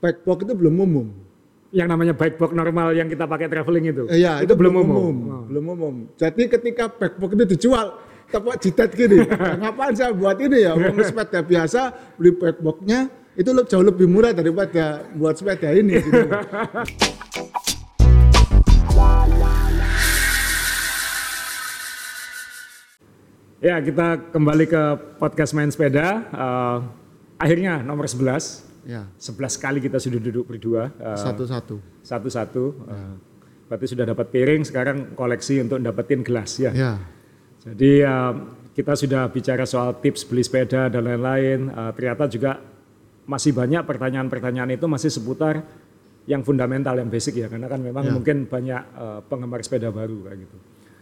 bike box itu belum umum. Yang namanya bike box normal yang kita pakai traveling itu. Eh, Iya, itu, belum umum. Belum umum. Jadi ketika bike box itu dijual, tepuk jidat gini. Ngapain saya buat ini ya? Uang sepeda biasa beli bike box-nya itu jauh lebih murah daripada buat sepeda ini. Gitu. Ya, kita kembali ke podcast main sepeda. Eh, akhirnya nomor 11. Ya, 11 kali kita sudah duduk berdua. eh, satu-satu. Satu-satu. eh, berarti sudah dapat piring, sekarang koleksi untuk dapetin gelas ya. Ya, Jadi eh, kita sudah bicara soal tips beli sepeda dan lain-lain. Eh, ternyata juga masih banyak pertanyaan-pertanyaan itu masih seputar yang fundamental, yang basic ya. Karena kan memang Ya. mungkin banyak eh, penggemar sepeda baru kayak gitu.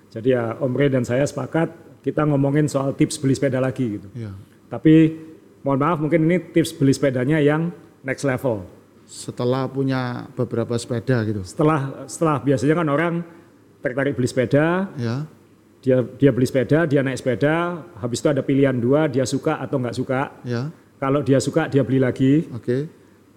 Jadi ya Om Rey dan saya sepakat kita ngomongin soal tips beli sepeda lagi gitu. ya. Tapi mohon maaf mungkin ini tips beli sepedanya yang next level. Setelah punya beberapa sepeda gitu. Setelah setelah biasanya kan orang tertarik beli sepeda, Ya, dia dia beli sepeda, dia naik sepeda, habis itu ada pilihan dua, dia suka atau nggak suka. ya, Kalau dia suka dia beli lagi, oke.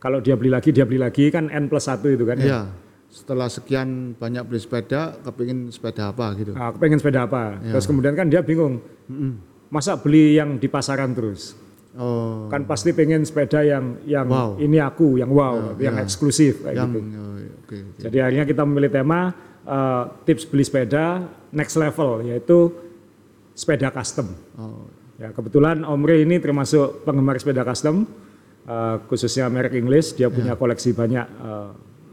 kalau dia beli lagi dia beli lagi kan n plus satu itu kan ya. Ya, setelah sekian banyak beli sepeda, kepingin sepeda apa gitu. Nah, aku pengen sepeda apa? Ya. Terus kemudian kan dia bingung, masa beli yang di pasaran terus? Oh, Kan pasti pengen sepeda yang yang Wow. ini aku, yang wow, yang ya. eksklusif kayak yang gitu. oh, oke, oke. Jadi akhirnya kita memilih tema eh, tips beli sepeda next level yaitu sepeda custom. Oh, Ya, kebetulan Om Rey ini termasuk penggemar sepeda custom, eh, khususnya merek Inggris. Dia punya koleksi banyak eh,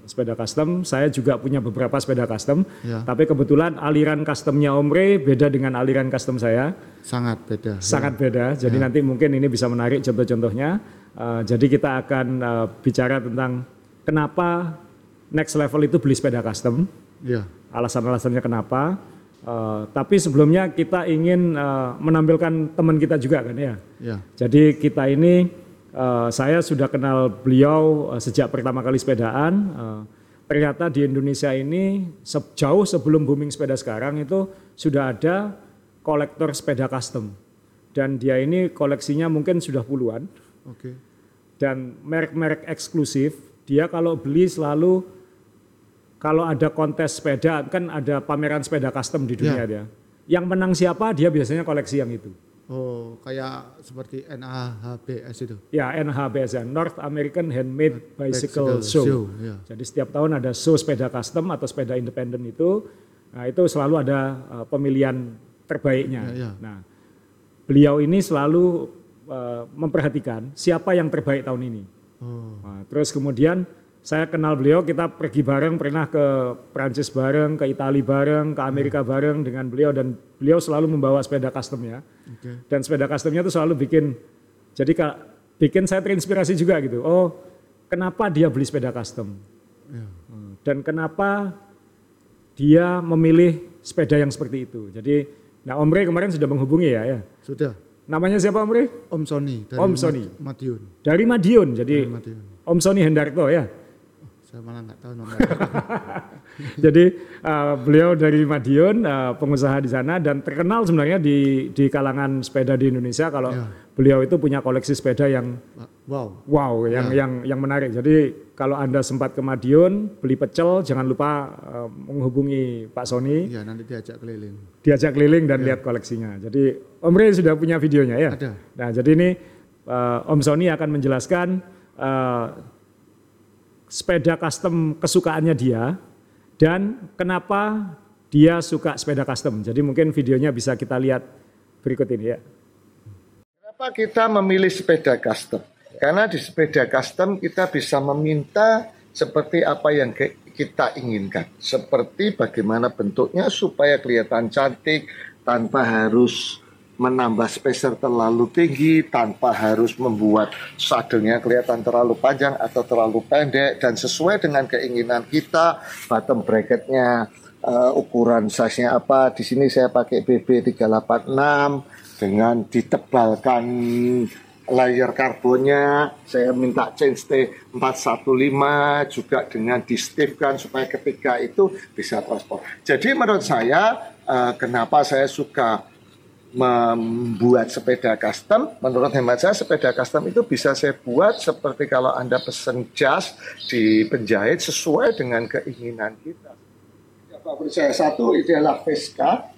sepeda custom. Saya juga punya beberapa sepeda custom. Ya. Tapi kebetulan aliran customnya Om Rey beda dengan aliran custom saya, sangat beda. sangat beda. Jadi nanti mungkin ini bisa menarik contoh-contohnya. Eh, jadi kita akan eh, bicara tentang kenapa next level itu beli sepeda custom Ya, alasan-alasannya kenapa. Eh, tapi sebelumnya kita ingin eh, menampilkan teman kita juga kan ya. ya, Jadi kita ini eh, saya sudah kenal beliau eh, sejak pertama kali sepedaan. Eh, ternyata di Indonesia ini se- jauh sebelum booming sepeda sekarang itu sudah ada kolektor sepeda custom. Dan dia ini koleksinya mungkin sudah puluhan oke. dan merek-merek eksklusif dia kalau beli selalu kalau ada kontes sepeda kan ada pameran sepeda custom di dunia dia. Yang menang siapa dia biasanya koleksi yang itu. Oh, kayak seperti NAHBS itu. Ya NHBS ya, North American Handmade Bicycle, Bicycle Show. Show, ya. Jadi setiap tahun ada show sepeda custom atau sepeda independen itu. Nah, itu selalu ada uh, pemilihan terbaiknya. Ya, ya. Nah, beliau ini selalu uh, memperhatikan siapa yang terbaik tahun ini. Oh, Nah, terus kemudian saya kenal beliau, kita pergi bareng, pernah ke Prancis bareng, ke Italia bareng, ke Amerika bareng dengan beliau dan beliau selalu membawa sepeda customnya. oke. Dan sepeda customnya itu selalu bikin, jadi kak, bikin saya terinspirasi juga gitu. Oh, kenapa dia beli sepeda custom? Ya. Hmm, Dan kenapa dia memilih sepeda yang seperti itu? Jadi, nah Om Rey kemarin sudah menghubungi ya, ya. Sudah. Namanya siapa Om Rey? Om Sony dari Om Sony. Madiun. Dari Madiun. Jadi Dari Madiun. Om Sony Hendarto ya. Saya malah nggak tahu nomornya. Jadi uh, beliau dari Madiun, uh, pengusaha di sana dan terkenal sebenarnya di di kalangan sepeda di Indonesia kalau Ya. beliau itu punya koleksi sepeda yang wow. wow, yang Ya. yang yang menarik. Jadi kalau anda sempat ke Madiun beli pecel, jangan lupa uh, menghubungi Pak Sony, Iya, nanti diajak keliling. diajak keliling dan lihat koleksinya. Jadi Om Rey sudah punya videonya ya. Ada. Nah jadi ini uh, Om Sony akan menjelaskan uh, sepeda custom kesukaannya dia dan kenapa dia suka sepeda custom. Jadi mungkin videonya bisa kita lihat berikut ini ya. Kenapa kita memilih sepeda custom? Karena di sepeda custom kita bisa meminta seperti apa yang kita inginkan. Seperti bagaimana bentuknya supaya kelihatan cantik tanpa harus menambah spacer terlalu tinggi, tanpa harus membuat sadelnya kelihatan terlalu panjang atau terlalu pendek dan sesuai dengan keinginan kita, bottom bracketnya eh, ukuran size-nya apa. Di sini saya pakai BB 386 dengan ditebalkan layer karbonnya saya minta chain stay 415 juga dengan di stiffkan supaya ketika itu bisa transport jadi menurut saya eh, kenapa saya suka membuat sepeda custom, menurut hemat saya sepeda custom itu bisa saya buat seperti kalau Anda pesen jas di penjahit sesuai dengan keinginan kita. Ya, favorit saya satu itu adalah Vesca.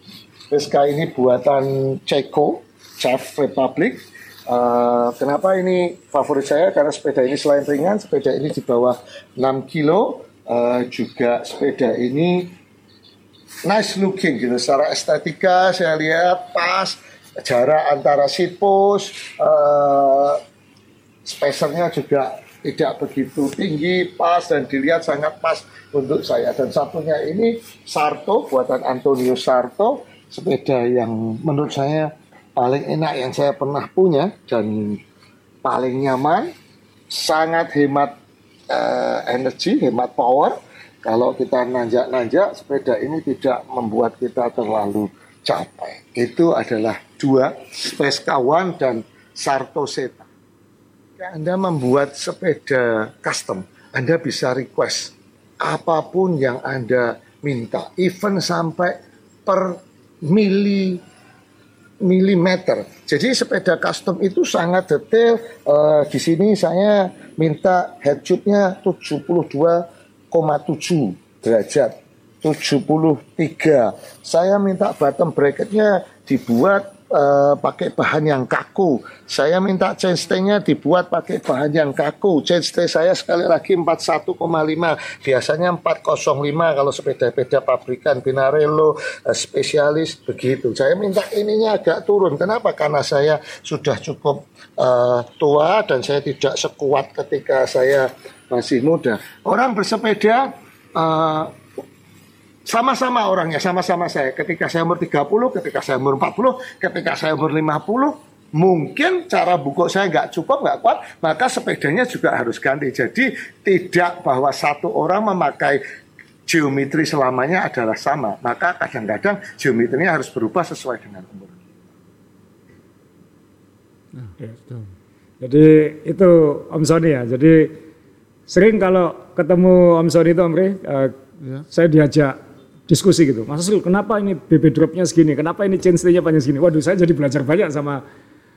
Vesca ini buatan Ceko, Czech Republic. Uh, kenapa ini favorit saya? Karena sepeda ini selain ringan, sepeda ini di bawah 6 kilo. Uh, juga sepeda ini nice looking gitu. Secara estetika saya lihat pas jarak antara sipus uh, spacernya juga tidak begitu tinggi pas dan dilihat sangat pas untuk saya. Dan satunya ini Sarto buatan Antonio Sarto sepeda yang menurut saya paling enak yang saya pernah punya dan paling nyaman sangat hemat uh, energi hemat power kalau kita nanjak-nanjak, sepeda ini tidak membuat kita terlalu capek. Itu adalah dua, Space Kawan dan Sarto Seta. Anda membuat sepeda custom, Anda bisa request apa pun yang Anda minta, even sampai per mili milimeter. Jadi sepeda custom itu sangat detail. Uh, di sini saya minta head tube-nya 72 73 derajat 73 saya minta bottom bracketnya dibuat uh, pakai bahan yang kaku. Saya minta chainstay-nya dibuat pakai bahan yang kaku. Chainstay saya sekali lagi 41,5 biasanya 405 kalau sepeda-peda pabrikan Pinarello uh, spesialis begitu. Saya minta ininya agak turun. Kenapa? Karena saya sudah cukup uh, tua dan saya tidak sekuat ketika saya masih muda. Orang bersepeda uh, sama-sama orangnya, sama-sama saya. Ketika saya umur 30, ketika saya umur 40, ketika saya umur 50, mungkin cara buku saya nggak cukup, nggak kuat, maka sepedanya juga harus ganti. Jadi tidak bahwa satu orang memakai geometri selamanya adalah sama. Maka kadang-kadang geometrinya harus berubah sesuai dengan umur. Nah, Jadi itu Om Sony ya. Jadi sering kalau ketemu Om Sony itu Om Re, uh, ya. saya diajak diskusi gitu. Mas kenapa ini BB dropnya segini? Kenapa ini chainstay-nya panjang segini? Waduh, saya jadi belajar banyak sama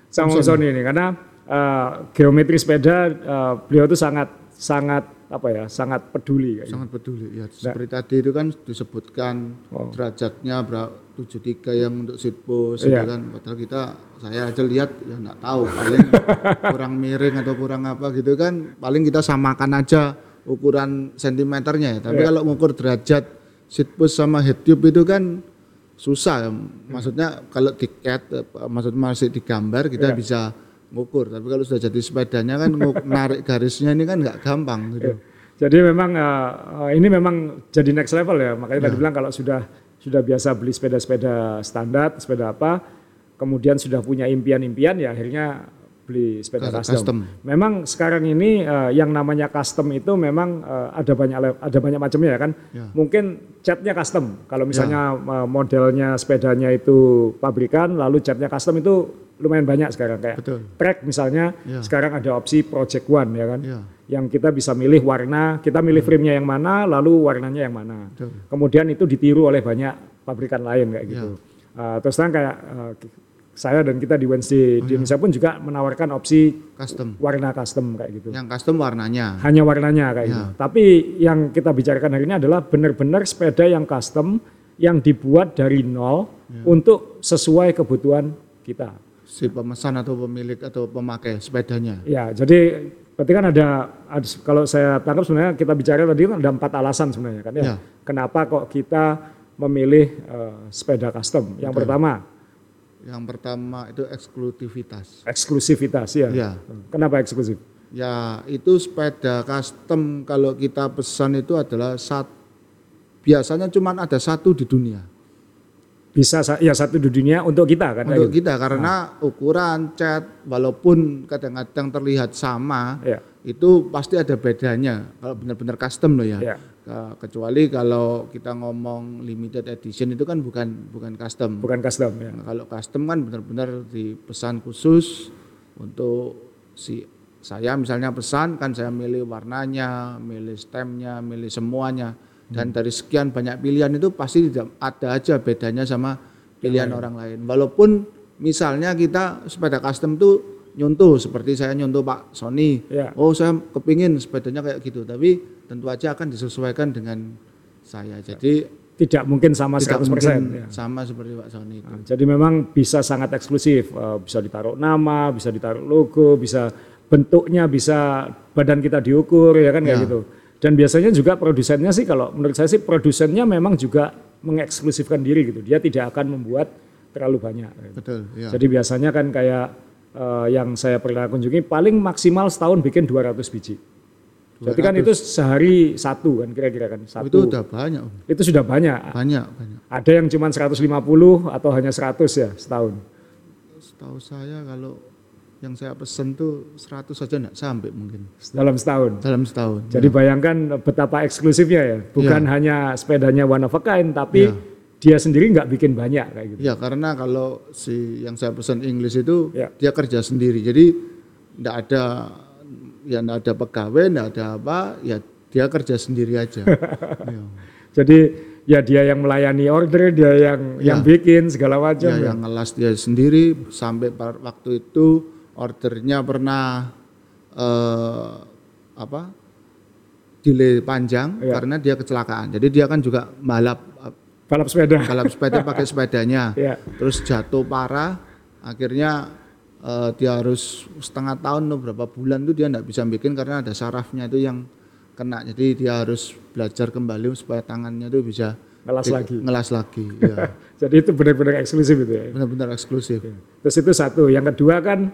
sama Om Sony ini karena uh, geometri sepeda uh, beliau itu sangat sangat apa ya sangat peduli kayak sangat gitu. peduli ya seperti nah. tadi itu kan disebutkan oh. derajatnya berapa 73 yang untuk seat post iya. kan padahal kita saya aja lihat ya nggak tahu paling kurang miring atau kurang apa gitu kan paling kita samakan aja ukuran sentimeternya ya tapi iya. kalau mengukur derajat seat post sama head tube itu kan susah maksudnya kalau tiket maksud masih digambar kita iya. bisa ngukur tapi kalau sudah jadi sepedanya kan narik garisnya ini kan nggak gampang gitu. Yeah. Jadi memang uh, ini memang jadi next level ya makanya yeah. tadi bilang kalau sudah sudah biasa beli sepeda-sepeda standar sepeda apa kemudian sudah punya impian-impian ya akhirnya beli sepeda custom. custom. Memang sekarang ini uh, yang namanya custom itu memang uh, ada banyak ada banyak macamnya ya kan. Ya. Mungkin catnya custom. Kalau misalnya ya. uh, modelnya sepedanya itu pabrikan, lalu catnya custom itu lumayan banyak sekarang kayak Betul. track misalnya. Ya. Sekarang ada opsi Project One ya kan. Ya. Yang kita bisa milih warna, kita milih ya. frame-nya yang mana, lalu warnanya yang mana. Betul. Kemudian itu ditiru oleh banyak pabrikan lain kayak gitu. Ya. Uh, terus terang kayak uh, saya dan kita di Wednesday oh, di iya. Indonesia pun juga menawarkan opsi custom warna custom kayak gitu. Yang custom warnanya. Hanya warnanya kayak ya. gitu. Tapi yang kita bicarakan hari ini adalah benar-benar sepeda yang custom yang dibuat dari nol untuk sesuai kebutuhan kita. Si pemesan atau pemilik atau pemakai sepedanya. Ya, jadi berarti kan ada, ada kalau saya tangkap sebenarnya kita bicara tadi kan ada empat alasan sebenarnya kan ya. ya. Kenapa kok kita memilih uh, sepeda custom? Yang Betul. pertama yang pertama itu eksklusivitas. Eksklusivitas ya. ya. Kenapa eksklusif? Ya itu sepeda custom kalau kita pesan itu adalah sat, biasanya cuma ada satu di dunia. Bisa ya satu di dunia untuk kita kan? Untuk gitu? kita karena nah. ukuran cat walaupun kadang-kadang terlihat sama, ya. itu pasti ada bedanya. Kalau benar-benar custom loh ya. ya kecuali kalau kita ngomong limited edition itu kan bukan bukan custom. Bukan custom ya. Nah, kalau custom kan benar-benar dipesan khusus untuk si saya misalnya pesan kan saya milih warnanya, milih stemnya, milih semuanya dan dari sekian banyak pilihan itu pasti tidak ada aja bedanya sama pilihan orang lain. Walaupun misalnya kita sepeda custom tuh nyontoh seperti saya nyontoh Pak Sony. Ya. Oh saya kepingin sepedanya kayak gitu, tapi tentu aja akan disesuaikan dengan saya. Jadi Tidak mungkin sama tidak 100%. mungkin ya. sama seperti Pak Sony itu. Nah, jadi memang bisa sangat eksklusif, Eh, bisa ditaruh nama, bisa ditaruh logo, bisa bentuknya, bisa badan kita diukur ya kan kayak Ya. gitu. Dan biasanya juga produsennya sih kalau menurut saya sih produsennya memang juga mengeksklusifkan diri gitu. Dia tidak akan membuat terlalu banyak. Betul, ya. Jadi biasanya kan kayak eh, yang saya pernah kunjungi paling maksimal setahun bikin 200 biji. Jadi kan itu sehari satu kan kira-kira kan satu. itu udah banyak, Om. itu sudah banyak. banyak, banyak. Ada yang cuma 150 atau hanya 100 ya setahun. Setahu saya kalau yang saya pesen tuh 100 saja enggak sampai mungkin dalam setahun. dalam setahun. Jadi bayangkan betapa eksklusifnya ya, bukan hanya sepedanya one of a kind, tapi Ya. dia sendiri nggak bikin banyak kayak gitu. Ya karena kalau si yang saya pesan Inggris itu Ya. dia kerja sendiri, jadi enggak ada ya enggak ada pegawai, enggak ada apa, ya dia kerja sendiri aja. ya. Jadi ya dia yang melayani order, dia yang yang bikin segala macam. Ya, ya. yang ngelas dia sendiri sampai waktu itu ordernya pernah eh, apa delay panjang Ya. karena dia kecelakaan. Jadi dia kan juga balap Balap sepeda. balap sepeda pakai sepedanya, Ya. terus jatuh parah, akhirnya eh, dia harus setengah tahun atau berapa bulan tuh dia nggak bisa bikin karena ada sarafnya itu yang kena. Jadi dia harus belajar kembali supaya tangannya tuh bisa Ngelas di- lagi. Ngelas lagi, ya. Jadi itu benar-benar eksklusif itu ya. Benar-benar eksklusif. Terus itu satu. Yang kedua kan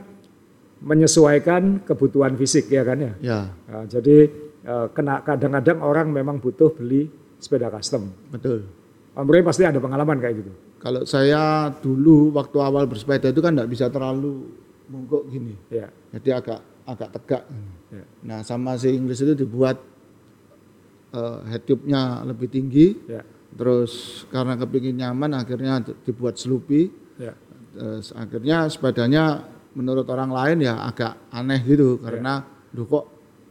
menyesuaikan kebutuhan fisik ya kan ya. Ya, Nah, jadi eh, kena kadang-kadang orang memang butuh beli sepeda custom. betul. Om Roy pasti ada pengalaman kayak gitu. Kalau saya dulu waktu awal bersepeda itu kan nggak bisa terlalu mongkok gini, Ya. jadi agak agak tegak. Ya. Nah sama si Inggris itu dibuat eh, head tube-nya lebih tinggi, Ya. terus karena kepingin nyaman akhirnya dibuat Sloopy. Ya. Terus akhirnya sepedanya menurut orang lain ya agak aneh gitu karena duh kok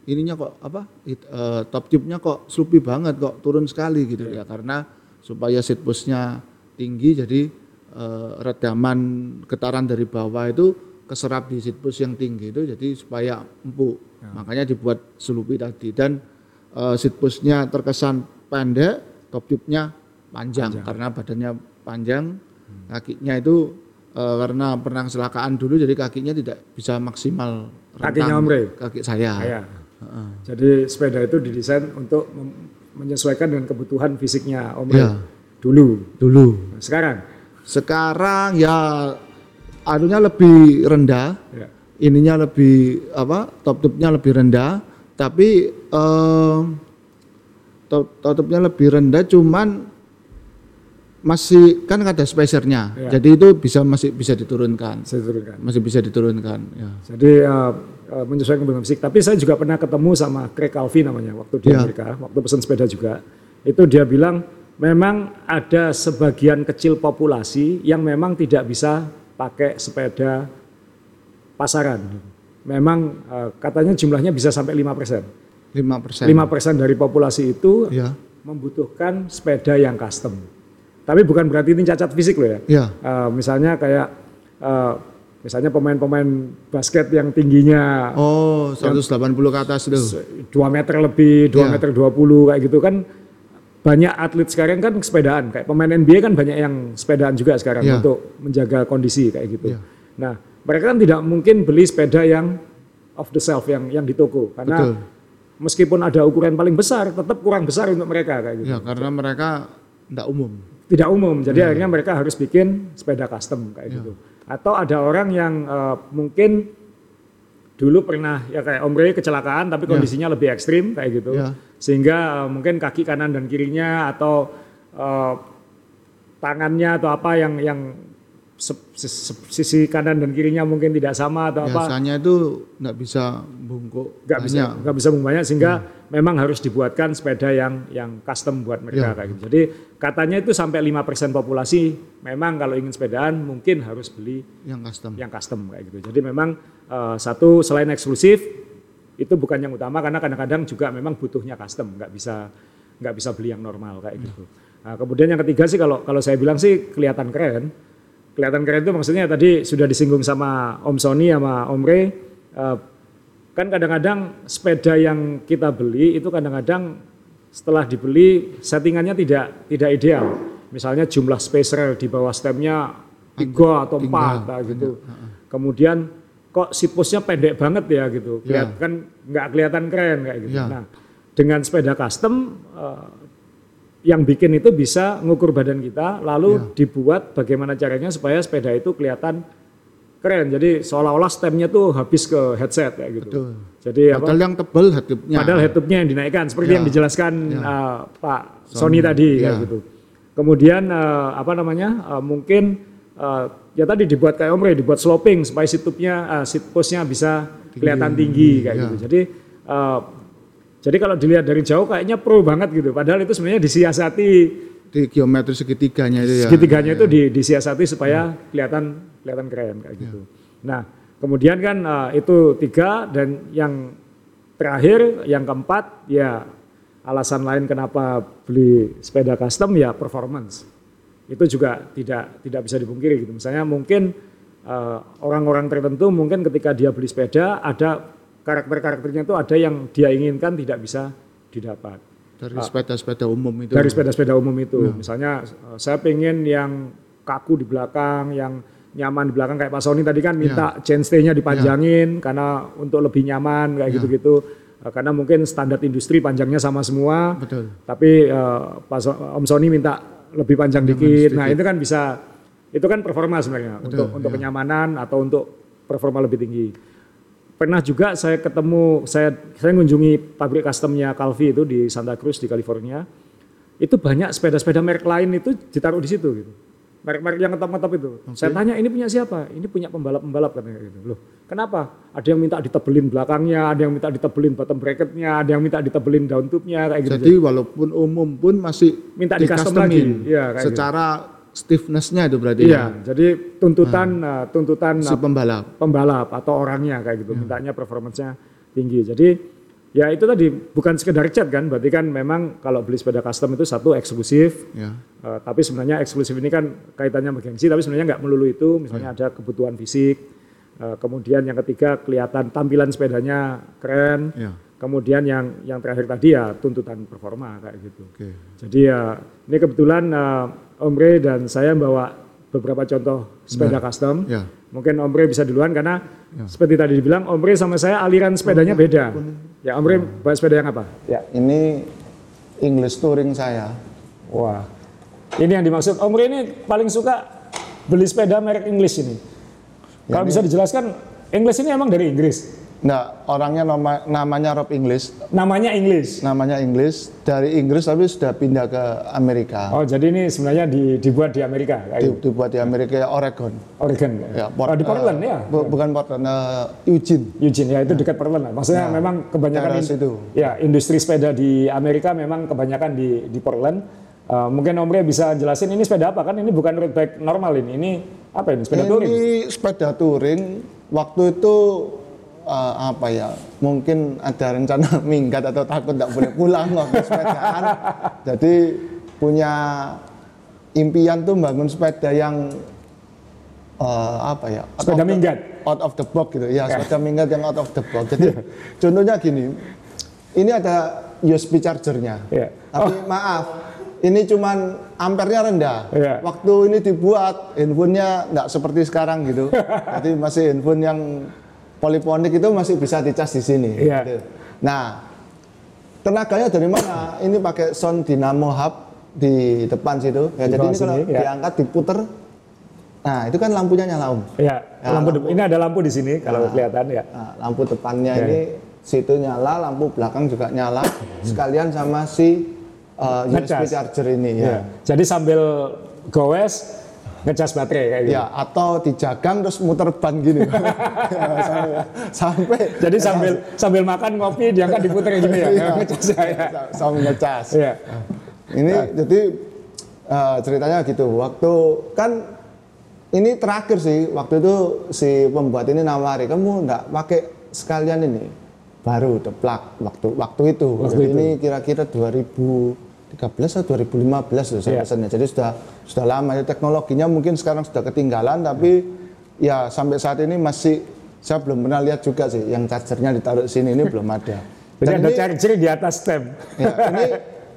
ininya kok apa it- eh, top tube-nya kok Sloopy banget kok turun sekali gitu ya. Karena supaya seat post-nya tinggi jadi eh, redaman getaran dari bawah itu keserap di seat post yang tinggi itu jadi supaya empuk. Makanya dibuat Sloopy tadi dan eh, seat post-nya terkesan pendek top tube-nya panjang, karena badannya panjang kakinya itu eh, karena pernah kecelakaan dulu jadi kakinya tidak bisa maksimal Kakinya rentang Om Rey? kaki saya Ya. Jadi sepeda itu didesain untuk menyesuaikan dengan kebutuhan fisiknya Om Roy. Ya. Dulu. dulu Nah, sekarang. sekarang ya anunya lebih rendah Ya. ininya lebih apa top tube-nya lebih rendah tapi eh, top top tube-nya lebih rendah cuman masih kan ada spacernya Ya. jadi itu bisa masih bisa diturunkan Saya turunkan. masih bisa diturunkan ya Jadi eh, menyesuaikan kebutuhan fisik. Tapi saya juga pernah ketemu sama Craig Calvi namanya waktu di Ya. Amerika, waktu pesan sepeda juga. Itu dia bilang memang ada sebagian kecil populasi yang memang tidak bisa pakai sepeda pasaran. Memang eh, katanya jumlahnya bisa sampai 5%. 5% 5% dari populasi itu ya membutuhkan sepeda yang custom. Tapi bukan berarti ini cacat fisik loh ya. ya Eh, misalnya kayak eh, misalnya pemain-pemain basket yang tingginya oh 180 ke atas itu 2 meter lebih, 2 Iya. meter 20 kayak gitu kan banyak atlet sekarang kan sepedaan kayak pemain NBA kan banyak yang sepedaan juga sekarang Iya. untuk menjaga kondisi kayak gitu. Iya. Nah, mereka kan tidak mungkin beli sepeda yang off the shelf yang yang di toko karena Betul. meskipun ada ukuran paling besar tetap kurang besar untuk mereka kayak gitu. ya karena mereka tidak umum Tidak umum. Jadi Iya. akhirnya mereka harus bikin sepeda custom kayak gitu. Atau ada orang yang eh, mungkin dulu pernah ya kayak Om Rey kecelakaan tapi kondisinya lebih ekstrim kayak gitu. Ya. Sehingga eh, mungkin kaki kanan dan kirinya atau eh, tangannya atau apa yang yang sisi kanan dan kirinya mungkin tidak sama atau apa biasanya itu nggak bisa bungkuk nggak bisa nggak bisa banyak sehingga memang harus dibuatkan sepeda yang yang custom buat mereka Ya. kayak gitu. Jadi katanya itu sampai 5% populasi memang kalau ingin sepedaan mungkin harus beli yang custom yang custom kayak gitu. Jadi memang eh, satu selain eksklusif itu bukan yang utama karena kadang-kadang juga memang butuhnya custom, nggak bisa nggak bisa beli yang normal kayak gitu. Nah, kemudian yang ketiga sih kalau kalau saya bilang sih kelihatan keren, kelihatan keren itu maksudnya tadi sudah disinggung sama Om Sony sama Om Ray. eh, kan kadang-kadang sepeda yang kita beli itu kadang-kadang setelah dibeli settingannya tidak tidak ideal. Misalnya jumlah spacer di bawah stemnya tiga atau empat nah, gitu. Kemudian kok seat postnya pendek banget ya gitu. Ya. Kelihatan kan nggak kelihatan keren kayak gitu. Ya. Nah, dengan sepeda custom eh, yang bikin itu bisa ngukur badan kita lalu dibuat bagaimana caranya supaya sepeda itu kelihatan keren. Jadi seolah-olah stemnya tuh habis ke headset kayak gitu. Betul. Jadi apa? Padahal yang tebel headupnya. Padahal head-up-nya yang dinaikkan seperti Ya. yang dijelaskan Ya. uh, Pak Sony, tadi kayak Ya. gitu. Kemudian uh, apa namanya? uh, mungkin uh, ya tadi dibuat kayak Om Ray, dibuat sloping supaya seat-nya uh, seat post-nya bisa kelihatan tinggi kayak Ya. gitu. Jadi uh, jadi kalau dilihat dari jauh kayaknya pro banget gitu. Padahal itu sebenarnya disiasati di geometri segitiganya itu ya. segitiganya itu di, disiasati supaya kelihatan kelihatan keren kayak gitu. Nah, kemudian kan uh, itu tiga dan yang terakhir yang keempat ya alasan lain kenapa beli sepeda custom ya performance. Itu juga tidak tidak bisa dipungkiri gitu. Misalnya mungkin uh, orang-orang tertentu mungkin ketika dia beli sepeda ada karakter-karakternya itu ada yang dia inginkan tidak bisa didapat Dari sepeda-sepeda umum itu. dari sepeda-sepeda umum itu. Misalnya eh, saya pengen yang kaku di belakang, yang nyaman di belakang kayak Pak Sony tadi kan minta chainstay-nya dipanjangin karena untuk lebih nyaman kayak gitu-gitu. Eh, Karena mungkin standar industri panjangnya sama semua. Betul. Tapi eh, Pak So- Om Sony minta lebih panjang dikit. Nah, itu kan bisa itu kan performa sebenarnya untuk untuk kenyamanan atau untuk performa lebih tinggi. Pernah juga saya ketemu saya saya mengunjungi pabrik customnya Calvi itu di Santa Cruz di California. Itu banyak sepeda-sepeda merek lain itu ditaruh di situ gitu. Merek-merek yang ngetop-ngetop itu. Saya tanya ini punya siapa? Ini punya pembalap-pembalap katanya gitu. Loh, kenapa? Ada yang minta ditebelin belakangnya, ada yang minta ditebelin bottom bracketnya, ada yang minta ditebelin down tube-nya kayak gitu. Jadi walaupun umum pun masih Minta di custom lagi. Iya, kayak gitu. Stiffness-nya itu berarti Iya, ya. jadi tuntutan eh, tuntutan Si pembalap. pembalap atau orangnya kayak Ya. gitu, mintanya performance-nya tinggi. Jadi ya itu tadi bukan sekedar cat kan, berarti kan memang kalau beli sepeda custom itu satu eksklusif, Ya. eh, tapi sebenarnya eksklusif ini kan kaitannya sama gengsi, tapi sebenarnya nggak melulu itu, misalnya ada kebutuhan fisik, eh, kemudian yang ketiga kelihatan tampilan sepedanya keren, Ya. kemudian yang yang terakhir tadi ya tuntutan performa kayak gitu. Oke. Jadi ya ini kebetulan eh, Om Ray dan saya bawa beberapa contoh sepeda custom. Ya. Mungkin Om Ray bisa duluan karena seperti tadi dibilang Om Ray sama saya aliran sepedanya beda. Ya Om Ray bawa sepeda yang apa? Ya, ini English touring saya. Wah. Ini yang dimaksud Om Ray ini paling suka beli sepeda merek English ini. Kalau bisa dijelaskan English ini emang dari Inggris. Nah, orangnya nama- namanya Rob English, Namanya English. namanya English dari Inggris tapi sudah pindah ke Amerika. Oh jadi ini sebenarnya di- dibuat di Amerika, Di- gitu. dibuat di Amerika Oregon. Oregon. Ya, oh, di Portland eh, ya. bu- bukan Portland, eh, Eugene. Eugene ya itu dekat Portland lah. Maksudnya memang kebanyakan in- situ. ya industri sepeda di Amerika memang kebanyakan di di Portland. Eh, mungkin Om Ria bisa jelasin ini sepeda apa kan? Ini bukan road bike normal ini. Ini apa ini sepeda touring? Ini sepeda touring. Waktu itu eh, apa ya? Mungkin ada rencana minggat atau takut tidak boleh pulang waktu sepedaan. Jadi punya impian tuh bangun sepeda yang eh, apa ya? out Sepeda the- minggat. Out of the box gitu. Ya, sepeda minggat yang out of the box. Jadi contohnya gini. Ini ada USB chargernya. Iya. Tapi maaf, ini cuman ampernya rendah. Iya. Waktu ini dibuat, handphonenya nggak seperti sekarang gitu. Jadi masih handphone yang poliponik itu masih bisa dicas di sini. Iya. gitu. Nah, tenaganya dari mana? Ini pakai sound dynamo hub di depan situ. Ya, Di jadi ini kalau sini, ya. diangkat diputer, nah itu kan lampunya nyala om. Ya, Ya, lampu, de- ini ada lampu di sini kalau kelihatan ya. Nah, lampu depannya Ya. ini situ nyala, lampu belakang juga nyala, sekalian sama si uh, USB charger ini ya. Ya. Jadi sambil goes ngecas baterai kayak gitu. Ya, atau dijagang terus muter ban gini. Ya, sampai, sampai Jadi sambil sambil makan ngopi diangkat diputer gini ya. Iya. Ngecas ya. ya. sambil ngecas. Iya. Ini jadi uh, ceritanya gitu. Waktu kan ini terakhir sih waktu itu si pembuat ini nawari kamu enggak pakai sekalian ini baru deplak waktu waktu itu. Waktu itu. ini kira-kira 2013 2013 atau 2015 loh saya Iya. pesannya. Jadi sudah sudah lama ya teknologinya mungkin sekarang sudah ketinggalan tapi ya sampai saat ini masih saya belum pernah lihat juga sih yang chargernya ditaruh di sini ini belum ada. Jadi Dan ada ini- charger di atas stem. Ya, ini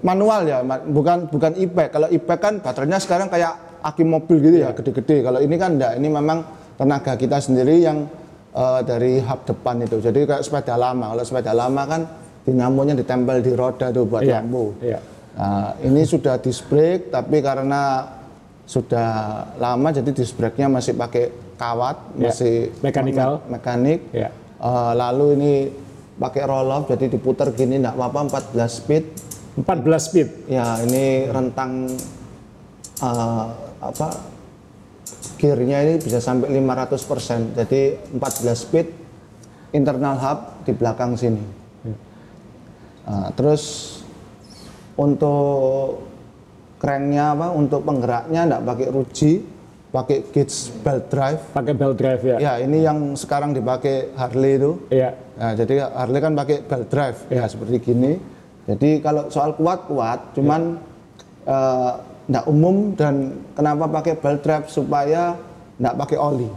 manual ya, bukan bukan e-bike. Kalau e-bike kan baterainya sekarang kayak aki mobil gitu ya, gede-gede. Kalau ini kan enggak, ini memang tenaga kita sendiri yang eh, dari hub depan itu. Jadi kayak sepeda lama. Kalau sepeda lama kan dinamonya ditempel di roda tuh buat Iya, lampu. iya. Nah, ini sudah disc brake tapi karena sudah lama jadi disc brake-nya masih pakai kawat, Iya, masih mechanical. me- mekanik. Iya. Eh, lalu ini pakai roll off jadi diputar gini enggak apa-apa 14 speed 14 speed. Ya, ini rentang eh, apa gearnya ini bisa sampai 500%. Jadi 14 speed internal hub di belakang sini. Nah, terus untuk cranknya apa? Untuk penggeraknya enggak pakai ruji, pakai gauge belt drive. Pakai belt drive ya. Ya, ini yang sekarang dipakai Harley itu. Iya. Nah, jadi Harley kan pakai belt drive ya seperti gini. Jadi kalau soal kuat kuat, cuman eh, nggak umum dan kenapa pakai belt drive supaya nggak pakai oli.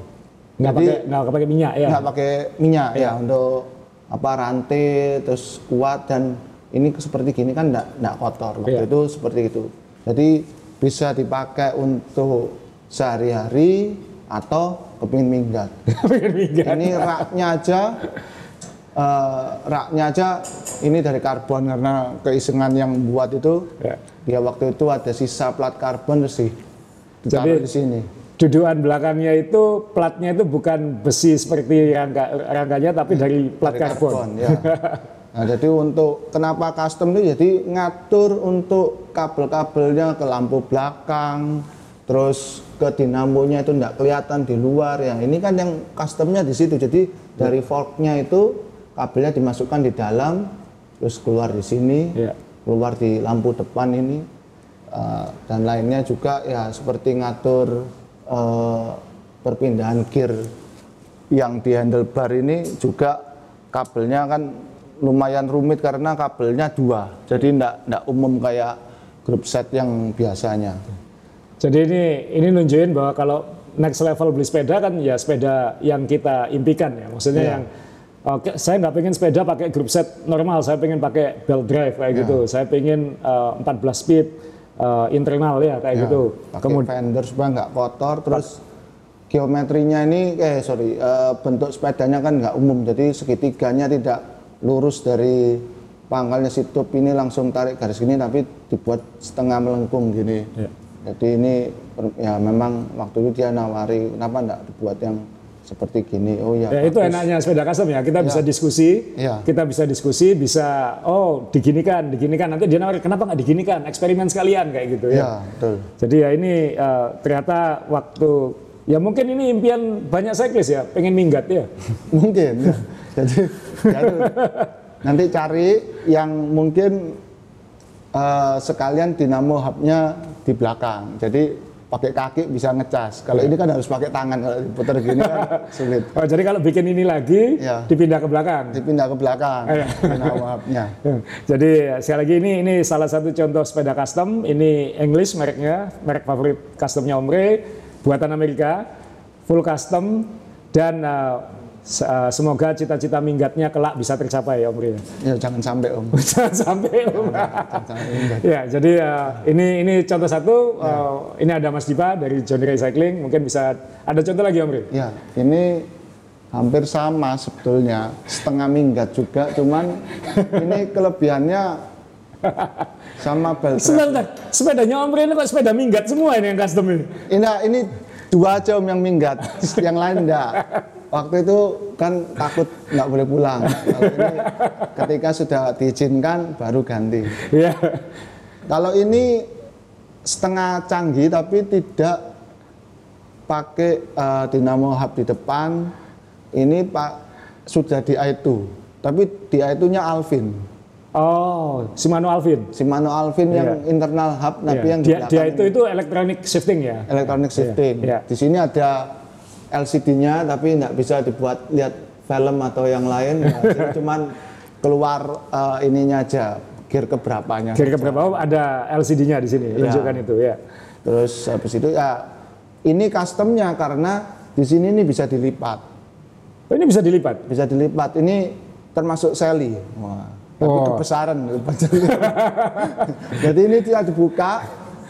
Nggak Jadi pakai nggak pakai minyak ya. nggak pakai minyak ya untuk apa rantai terus kuat dan ini seperti gini kan nggak kotor waktu Iya. itu seperti itu. Jadi bisa dipakai untuk sehari-hari atau kepingin minggat. Ini raknya aja eh, raknya aja ini dari karbon karena keisengan yang buat itu Ya. dia waktu itu ada sisa plat karbon terus ditaruh Jadi- di sini Dudukan belakangnya itu platnya itu bukan besi seperti rangka rangkanya tapi dari plat dari karbon. ya. Nah, jadi untuk kenapa custom itu jadi ngatur untuk kabel-kabelnya ke lampu belakang, terus ke dinamonya itu enggak kelihatan di luar ya. Ini kan yang customnya di situ. Jadi dari forknya itu kabelnya dimasukkan di dalam, terus keluar di sini, Iya. keluar di lampu depan ini, Uh, dan lainnya juga ya seperti ngatur uh, perpindahan gear yang di handlebar ini juga kabelnya kan lumayan rumit karena kabelnya dua jadi ndak ndak umum kayak grup set yang biasanya Jadi ini ini nunjukin bahwa kalau next level beli sepeda kan ya sepeda yang kita impikan ya. Maksudnya Iya. yang oke saya nggak pengen sepeda pakai grup set normal, saya pengen pakai belt drive kayak Iya. gitu. Saya pengen eh, 14 speed eh, internal ya kayak Ya, gitu. pakai Kemudian fender supaya nggak kotor terus geometrinya ini eh sorry eh, bentuk sepedanya kan nggak umum jadi segitiganya tidak lurus dari pangkalnya si tube ini langsung tarik garis gini tapi dibuat setengah melengkung gini Ya. jadi ini ya memang waktu itu dia nawari kenapa nggak dibuat yang seperti gini oh ya, Ya itu enaknya sepeda custom ya. Kita bisa diskusi, Iya. kita bisa diskusi, bisa oh diginikan, diginikan. Nanti dia nawarin kenapa nggak diginikan? Eksperimen sekalian kayak gitu ya. ya betul Jadi ya ini eh, ternyata waktu ya mungkin ini impian banyak cyclist ya, pengen minggat ya. mungkin ya. Jadi ya itu. nanti cari yang mungkin eh, sekalian dinamo hubnya di belakang jadi pakai kaki bisa ngecas kalau ini kan harus pakai tangan kalau diputar gini kan sulit Oh, jadi kalau bikin ini lagi Iya. dipindah ke belakang. dipindah ke belakang dinamo hubnya Ya. Jadi ya, sekali lagi ini ini salah satu contoh sepeda custom. Ini English mereknya, merek favorit customnya Omre, buatan Amerika, full custom dan eh, semoga cita-cita minggatnya kelak bisa tercapai ya Omre. ya jangan sampai om Jangan sampai Om. jangan sampai minggat. ya, jadi eh, ini ini contoh satu. eh, ini ada Mas Dipa dari Johnny Ray Cycling. Mungkin bisa ada contoh lagi Omre. ya ini hampir sama sebetulnya setengah minggat juga cuman ini kelebihannya sama drive. Sebentar, sepedanya Omre ini kok sepeda minggat semua ini yang custom ini. Ini ini dua aja om yang minggat, yang lain enggak. Waktu itu kan takut nggak boleh pulang. Kalau ini ketika sudah diizinkan baru ganti. Iya. Kalau ini setengah canggih tapi tidak pakai eh, dinamo hub di depan. Ini pak sudah di i2, tapi di i2-nya Alvin. Oh, Shimano Alvin. Shimano Alvin yang internal hub, tapi Iya. yang di dia, dia itu itu electronic shifting ya. electronic shifting. iya. Di sini ada LCD-nya tapi nggak bisa dibuat lihat film atau yang lain. Ya, cuman keluar eh, ininya aja, gear keberapanya. Kira berapa Oh, ada LCD-nya di sini, tunjukkan itu ya. Terus habis itu ya ini customnya karena di sini ini bisa dilipat, Oh, ini bisa dilipat. bisa dilipat. Ini termasuk seli. Wah, tapi Oh. kebesaran. jadi ini tidak dibuka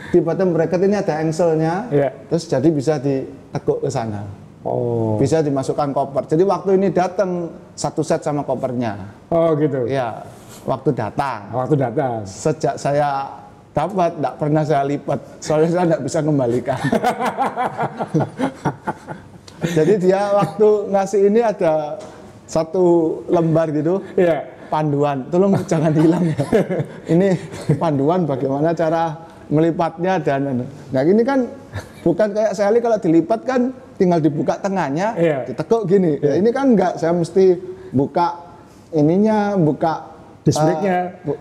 di bottom bracket ini ada engselnya, Iya. terus jadi bisa ditekuk ke sana. Oh. Bisa dimasukkan koper. Jadi waktu ini datang satu set sama kopernya. Oh gitu. Ya, waktu datang. Waktu datang. Sejak saya dapat, tidak pernah saya lipat. Soalnya saya tidak bisa kembalikan. Jadi dia waktu ngasih ini ada satu lembar gitu, Iya. panduan. Tolong jangan hilang ya. ini panduan bagaimana cara melipatnya dan nah ini kan bukan kayak sekali kalau dilipat kan tinggal dibuka tengahnya, Iya. ditekuk gini. Ya, ini kan enggak, saya mesti buka ininya, buka Disc brake-nya. eh, bu-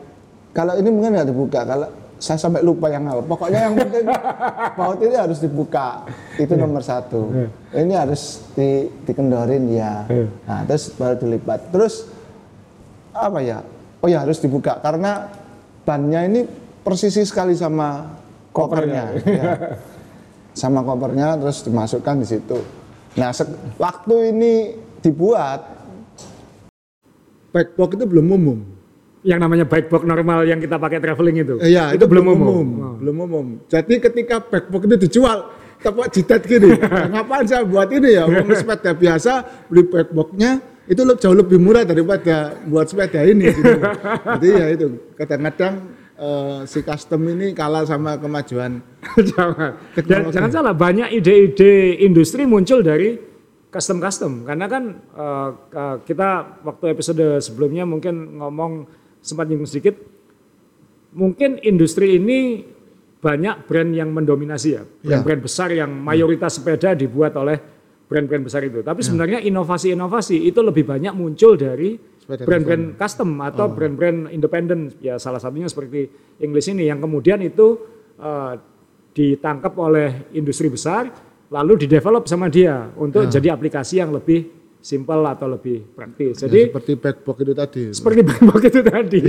kalau ini mungkin nggak dibuka. Kalau saya sampai lupa yang apa. Pokoknya yang penting baut ini harus dibuka. Itu nomor satu. Ini harus di, dikendorin ya. Iya. Nah, terus baru dilipat. Terus apa ya? Oh ya harus dibuka karena bannya ini persisi sekali sama kopernya. ya. Sama kopernya terus dimasukkan di situ. Nah, sek- waktu ini dibuat Backbox itu belum umum. Yang namanya bike box normal yang kita pakai traveling itu. Eh, Iya, itu, belum umum. Oh. Belum umum. Jadi ketika backbox itu dijual, tepuk jidat gini. "Nah, ngapain saya buat ini ya? Uang sepeda biasa beli backboxnya itu jauh lebih murah daripada buat sepeda ini. Gitu. Jadi ya itu kadang-kadang eh, si custom ini kalah sama kemajuan. jangan. Dan jangan salah, banyak ide-ide industri muncul dari custom-custom. Karena kan eh, eh, kita waktu episode sebelumnya mungkin ngomong sempat nyinggung sedikit, mungkin industri ini banyak brand yang mendominasi ya, brand-brand besar yang mayoritas sepeda dibuat oleh brand-brand besar itu. Tapi sebenarnya inovasi-inovasi itu lebih banyak muncul dari brand-brand custom atau brand-brand independen. Ya salah satunya seperti English ini yang kemudian itu eh, ditangkap oleh industri besar lalu didevelop sama dia untuk jadi aplikasi yang lebih simpel atau lebih praktis. Ya, Jadi seperti backbox itu tadi. seperti backbox itu tadi.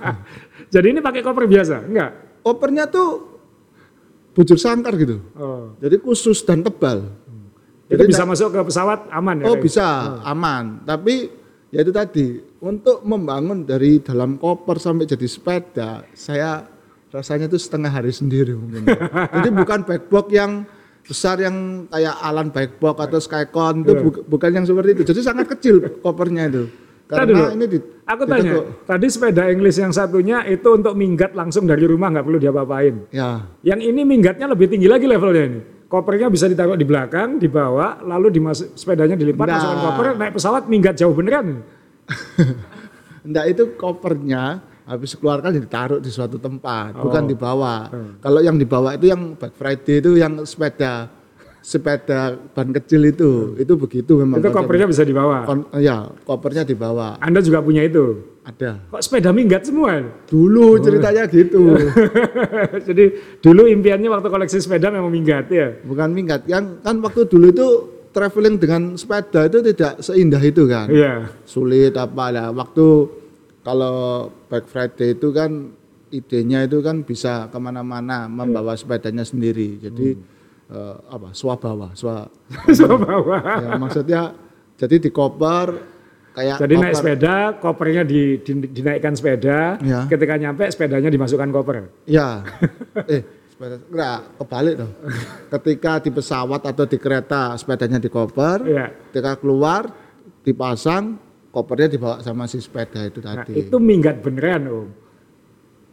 Jadi ini pakai koper biasa? Enggak. Opernya tuh bujur sangkar gitu. Oh. Jadi khusus dan tebal. Itu Jadi bisa masuk ke pesawat aman ya? Oh kayak bisa, aman. Tapi ya itu tadi, untuk membangun dari dalam koper sampai jadi sepeda, saya rasanya itu setengah hari sendiri mungkin. jadi bukan backbox yang besar yang kayak Alan backbox atau Skycon itu bu- bukan yang seperti itu. Jadi sangat kecil kopernya itu. Tadi Karena dulu, ini di, Aku tanya, ditekuk. tadi sepeda English yang satunya itu untuk minggat langsung dari rumah nggak perlu diapa-apain. Ya, Yang ini minggatnya lebih tinggi lagi levelnya ini. Kopernya bisa ditaruh di belakang, dibawa, lalu dimasuk sepedanya dilipat, Nah. masukkan koper, naik pesawat minggat jauh beneran. enggak itu kopernya habis keluarkan ditaruh di suatu tempat, bukan Oh. dibawa. Hmm. Kalau yang dibawa itu yang Black Friday itu yang sepeda sepeda ban kecil itu, itu begitu memang. Itu kopernya bisa dibawa. Kon- ya, kopernya dibawa. Anda juga punya itu. Ada. Kok sepeda minggat semua? Dulu ceritanya gitu. Jadi dulu impiannya waktu koleksi sepeda memang minggat ya. Bukan minggat. Yang kan waktu dulu itu traveling dengan sepeda itu tidak seindah itu kan. Iya. Sulit apa lah. Waktu kalau Black Friday itu kan idenya itu kan bisa ke mana-mana membawa sepedanya sendiri. Jadi eh, apa? Swabawa, swa. Sama bawah. ya, maksudnya jadi di koper kayak Jadi naik koper- sepeda, kopernya di, di- dinaikkan sepeda. Ya. Ketika nyampe sepedanya dimasukkan koper. Ya. eh, sepeda enggak kebalik tuh. Ketika di pesawat atau di kereta sepedanya di koper, Iya. ketika keluar dipasang, kopernya dibawa sama si sepeda itu Nah, tadi. itu minggat beneran om.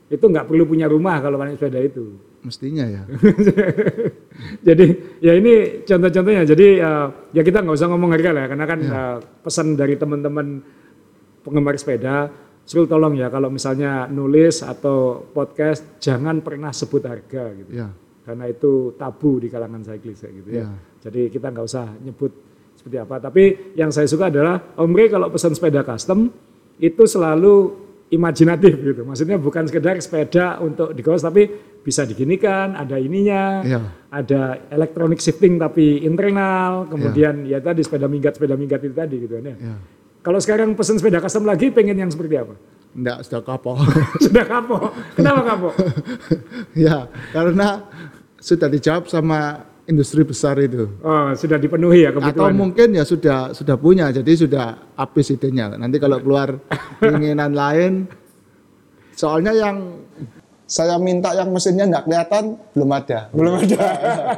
Itu nggak perlu punya rumah kalau naik sepeda itu. Mestinya ya. Jadi ya ini contoh-contohnya. Jadi eh, ya kita nggak usah ngomong harga lah, karena kan eh, pesan dari teman-teman penggemar sepeda, Sul tolong ya kalau misalnya nulis atau podcast jangan pernah sebut harga gitu. Ya. Karena itu tabu di kalangan cyclist kayak gitu ya. Ya. Jadi kita nggak usah nyebut seperti apa. Tapi yang saya suka adalah Om Rey kalau pesan sepeda custom itu selalu imajinatif gitu. Maksudnya bukan sekedar sepeda untuk digawas tapi bisa diginikan, ada ininya, Iya. ada electronic shifting tapi internal, kemudian ya tadi sepeda minggat, sepeda minggat itu tadi gitu kan ya. Ya. Kalau sekarang pesen sepeda custom lagi pengen yang seperti apa? Enggak, sudah kapok. Sudah kapok. Kenapa kapok? ya, karena sudah dijawab sama industri besar itu. Oh, sudah dipenuhi ya Atau kebutuhan. mungkin ya sudah sudah punya, jadi sudah habis idenya. Nanti kalau keluar keinginan lain, soalnya yang Saya minta yang mesinnya nggak kelihatan, belum ada. Belum ada.